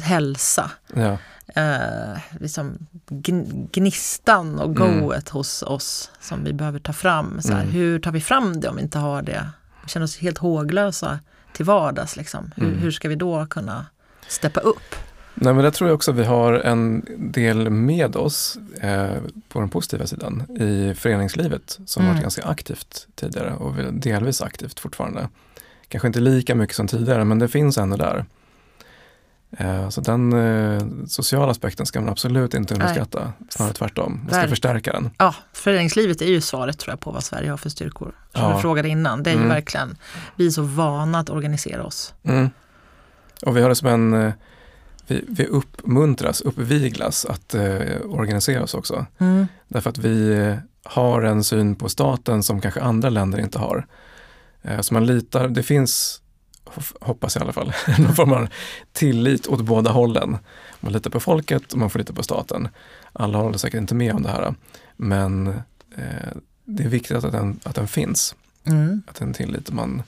hälsa? ja. eh, liksom gn- gnistan och Mm. goet hos oss som vi behöver ta fram. Så här, Mm. Hur tar vi fram det om vi inte har det? Vi känner oss helt håglösa till vardags. Liksom. Hur, Mm. hur ska vi då kunna steppa upp? Nej, men det tror jag också vi har en del med oss eh, på den positiva sidan i föreningslivet som Mm. varit ganska aktivt tidigare och delvis aktivt fortfarande. Kanske inte lika mycket som tidigare men det finns ändå där. Eh, så den eh, sociala aspekten ska man absolut inte underskatta, snarare tvärtom. Man ska Verk- förstärka den. Ja, föreningslivet är ju svaret tror jag på vad Sverige har för styrkor. Som Ja. du frågade innan, det är ju Mm. verkligen, vi är så vana att organisera oss. Mm. Och vi har det som en, eh, vi, vi uppmuntras, uppviglas att eh, organisera oss också. Mm. Därför att vi eh, har en syn på staten som kanske andra länder inte har. Eh, Så man litar, det finns, hoppas jag i alla fall, någon form av tillit åt båda hållen. Man litar på folket och man får lita på staten. Alla håller säkert inte med om det här. Men eh, det är viktigt att den, att den finns, Mm. att den tillit man,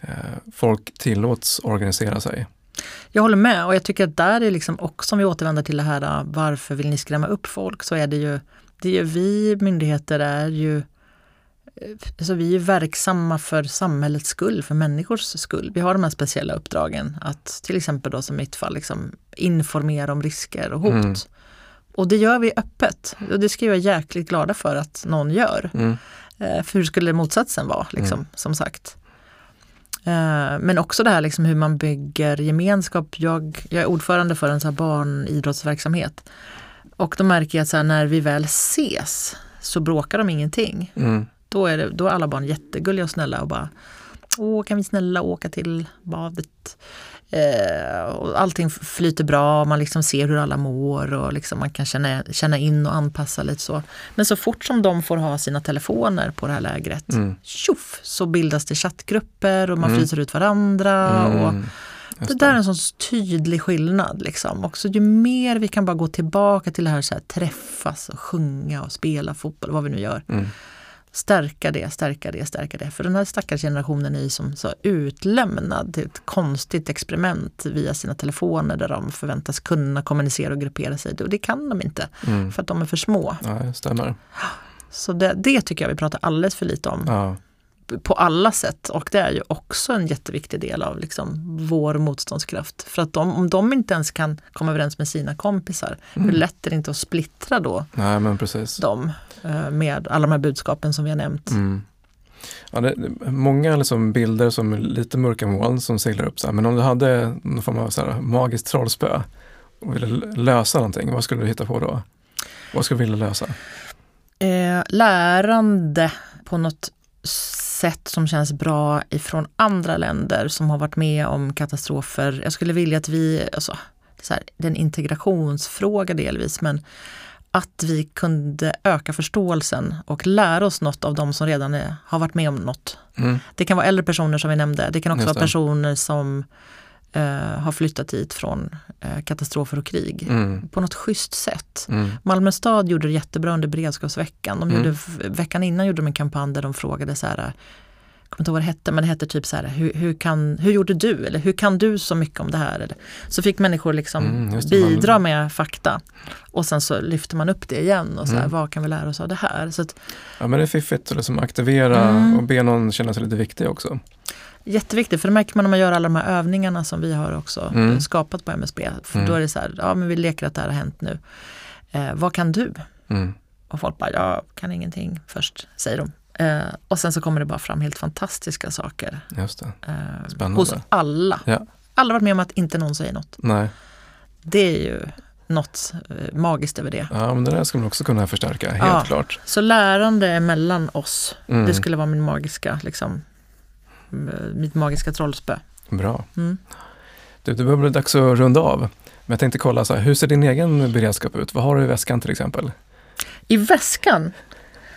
eh, folk tillåts organisera sig. Jag håller med och jag tycker att där är liksom också, om vi återvänder till det här äh, varför vill ni skrämma upp folk, så är det ju, det är vi myndigheter är ju eh, Alltså vi är verksamma för samhällets skull, för människors skull. Vi har de här speciella uppdragen att till exempel då som i mitt fall liksom informera om risker och hot. Mm. Och det gör vi öppet och det ska jag vara jäkligt glada för att någon gör. Mm. Eh, För hur skulle motsatsen vara, liksom, Mm. som sagt. Eh, Men också det här liksom hur man bygger gemenskap. Jag, jag är ordförande för en så barnidrottsverksamhet. Och då märker jag att så när vi väl ses så bråkar de ingenting. Mm. Då är, det, då är alla barn jättegulliga och snälla och bara Åh, kan vi snälla åka till badet? Eh, och allting flyter bra, man liksom ser hur alla mår och liksom man kan känna, känna in och anpassa lite så. Men så fort som de får ha sina telefoner på det här lägret, Mm. tjoff, så bildas det chattgrupper och man Mm. fryser ut varandra. Och Mm. Just det där är en sån tydlig skillnad. Liksom. Också ju mer vi kan bara gå tillbaka till det här, så här träffas och sjunga och spela fotboll, vad vi nu gör. Mm. Stärka det, stärka det, stärka det. För den här stackars generationen är ju som så utlämnad till ett konstigt experiment via sina telefoner där de förväntas kunna kommunicera och gruppera sig. Och det kan de inte Mm. för att de är för små. Ja, stämmer. Så det, det tycker jag vi pratar alldeles för lite om Ja. På alla sätt. Och det är ju också en jätteviktig del av liksom vår motståndskraft. För att de, om de inte ens kan komma överens med sina kompisar, hur lätt är det inte att splittra då Nej, men precis. dem eh, med alla de här budskapen som vi har nämnt. Mm. Ja, det, många liksom bilder som är lite mörka moln som seglar upp. Så här. Men om du hade någon form av så här, magiskt trollspö och ville lösa någonting, vad skulle du hitta på då? Vad skulle du vilja lösa? Eh, lärande på något sätt som känns bra ifrån andra länder som har varit med om katastrofer. Jag skulle vilja att vi, alltså, så här, det är en integrationsfråga delvis, men att vi kunde öka förståelsen och lära oss något av de som redan är, har varit med om något. Mm. Det kan vara äldre personer som vi nämnde, det kan också vara personer som eh, har flyttat hit från eh, katastrofer och krig Mm. på något schysst sätt. Mm. Malmö stad gjorde det jättebra under beredskapsveckan. De Mm. gjorde, veckan innan gjorde de en kampanj där de frågade så här, jag kommer inte ihåg vad det hette, men det hette typ så här, hur, hur, kan, hur gjorde du? Eller hur kan du så mycket om det här? Eller, så fick människor liksom Mm, det, man- bidra med fakta. Och sen så lyfter man upp det igen och så här, Mm. vad kan vi lära oss av det här? Så att, Ja, men det är fiffigt att liksom aktivera Mm. och be någon känna sig lite viktig också. Jätteviktigt, för det märker man när man gör alla de här övningarna som vi har också Mm. skapat på MSB. För Mm. Då är det så här, ja men vi leker att det här har hänt nu. Eh, vad kan du? Mm. Och folk bara, jag kan ingenting först, säger de. Eh, och sen så kommer det bara fram helt fantastiska saker Just eh, hos alla. Ja. Alla varit med om att inte någon säger något. Nej, Det är ju något eh, magiskt över det. ja, men det där skulle man också kunna förstärka, helt Ja. klart. Så lärande mellan oss, Mm. det skulle vara min magiska liksom, mitt magiska trollspö. Bra. Mm. Du, det börjar bli dags att runda av. Men jag tänkte kolla, så här, hur ser din egen beredskap ut? Vad har du i väskan till exempel? I väskan?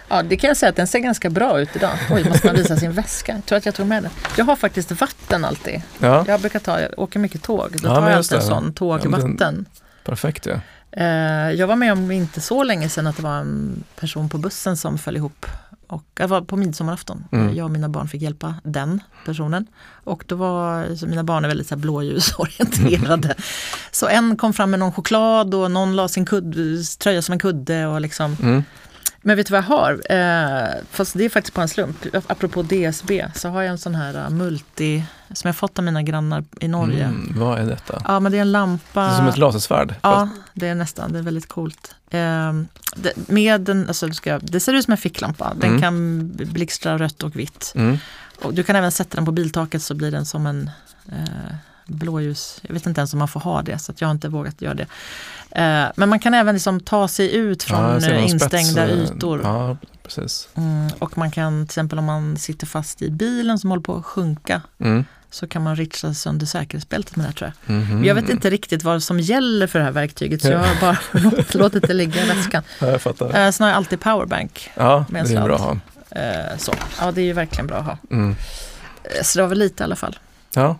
Ja, det kan jag säga att den ser ganska bra ut idag. Oj, måste man visa sin väska? Jag tror att jag tog med den. Jag har faktiskt vatten alltid. Ja. Jag brukar ta, jag åker mycket tåg. Då tar jag alltid en sån tågvatten. Ja, perfekt ja. Eh, jag var med om inte så länge sedan att det var en person på bussen som föll ihop. Och jag var på midsommarafton. Mm. Jag och mina barn fick hjälpa den personen. Och då var, mina barn är väldigt så här blåljusorienterade. så en kom fram med någon choklad och någon la sin kudd, tröja som en kudde. Och liksom, mm. Men vet du vad jag har? Eh, fast det är faktiskt på en slump. Apropå DSB så har jag en sån här uh, multi som jag fått av mina grannar i Norge. Mm, vad är detta? Ja, men det är en lampa. Det är som ett lasersvärd? Ja, det är nästan. Det är väldigt coolt. Eh, det, med den, alltså, ska, det ser ut som en ficklampa. Den mm. kan blixtra rött och vitt. Mm. Och du kan även sätta den på biltaket så blir den som en eh, blåljus. Jag vet inte ens om man får ha det så jag har inte vågat göra det. Eh, men man kan även liksom ta sig ut från ja, instängda spets, ytor. Ja, precis. Mm, och man kan till exempel om man sitter fast i bilen som håller på att sjunka mm. så kan man ritsa sönder säkerhetsbältet med det tror jag. Mm -hmm. Jag vet inte riktigt vad som gäller för det här verktyget så jag har bara låtit det ligga i väskan. Ja, jag fattar. Eh, sen har jag alltid powerbank. Ja, med en det är bra att ha. Eh, så. Ja, det är ju verkligen bra att ha. Mm. Så det var väl lite i alla fall. Ja,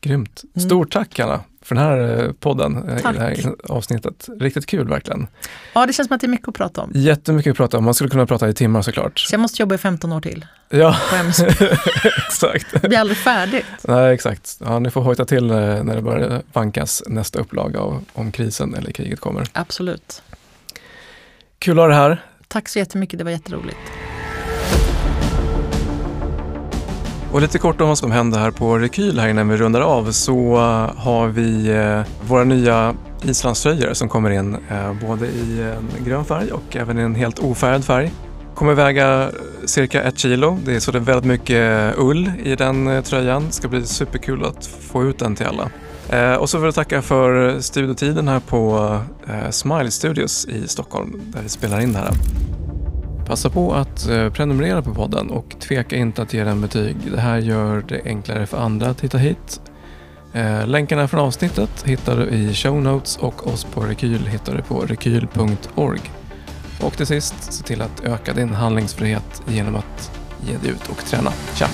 Grymt. Mm. Stort tack Anna för den här eh, podden, eh, tack. det här avsnittet. Riktigt kul verkligen. Ja, det känns som att det är mycket att prata om. Jättemycket att prata om. Man skulle kunna prata i timmar såklart. Så jag måste jobba i 15 år till. Ja, exakt. Det blir aldrig färdigt. Nej, exakt. Ja, ni får hojta till när det börjar vankas nästa upplaga av, om krisen eller kriget kommer. Absolut. Kul att ha det här. Tack så jättemycket, det var jätteroligt. Och lite kort om vad som händer här på Rekyl här innan vi rundar av så eh, har vi eh, våra nya islandströjor som kommer in eh, både i en grön färg och även i en helt ofärgad färg. Kommer väga cirka ett kilo. Det är så det är väldigt mycket ull i den tröjan. Det ska bli superkul att få ut den till alla. och så vill jag tacka för studiotiden här på Smile Studios i Stockholm där vi spelar in det här. Passa på att eh, prenumerera på podden och tveka inte att ge den betyg. Det här gör det enklare för andra att hitta hit. Eh, länkarna från avsnittet hittar du i show notes och oss på Rekyl hittar du på rekyl.org. Och till sist, se till att öka din handlingsfrihet genom att ge dig ut och träna. Tja!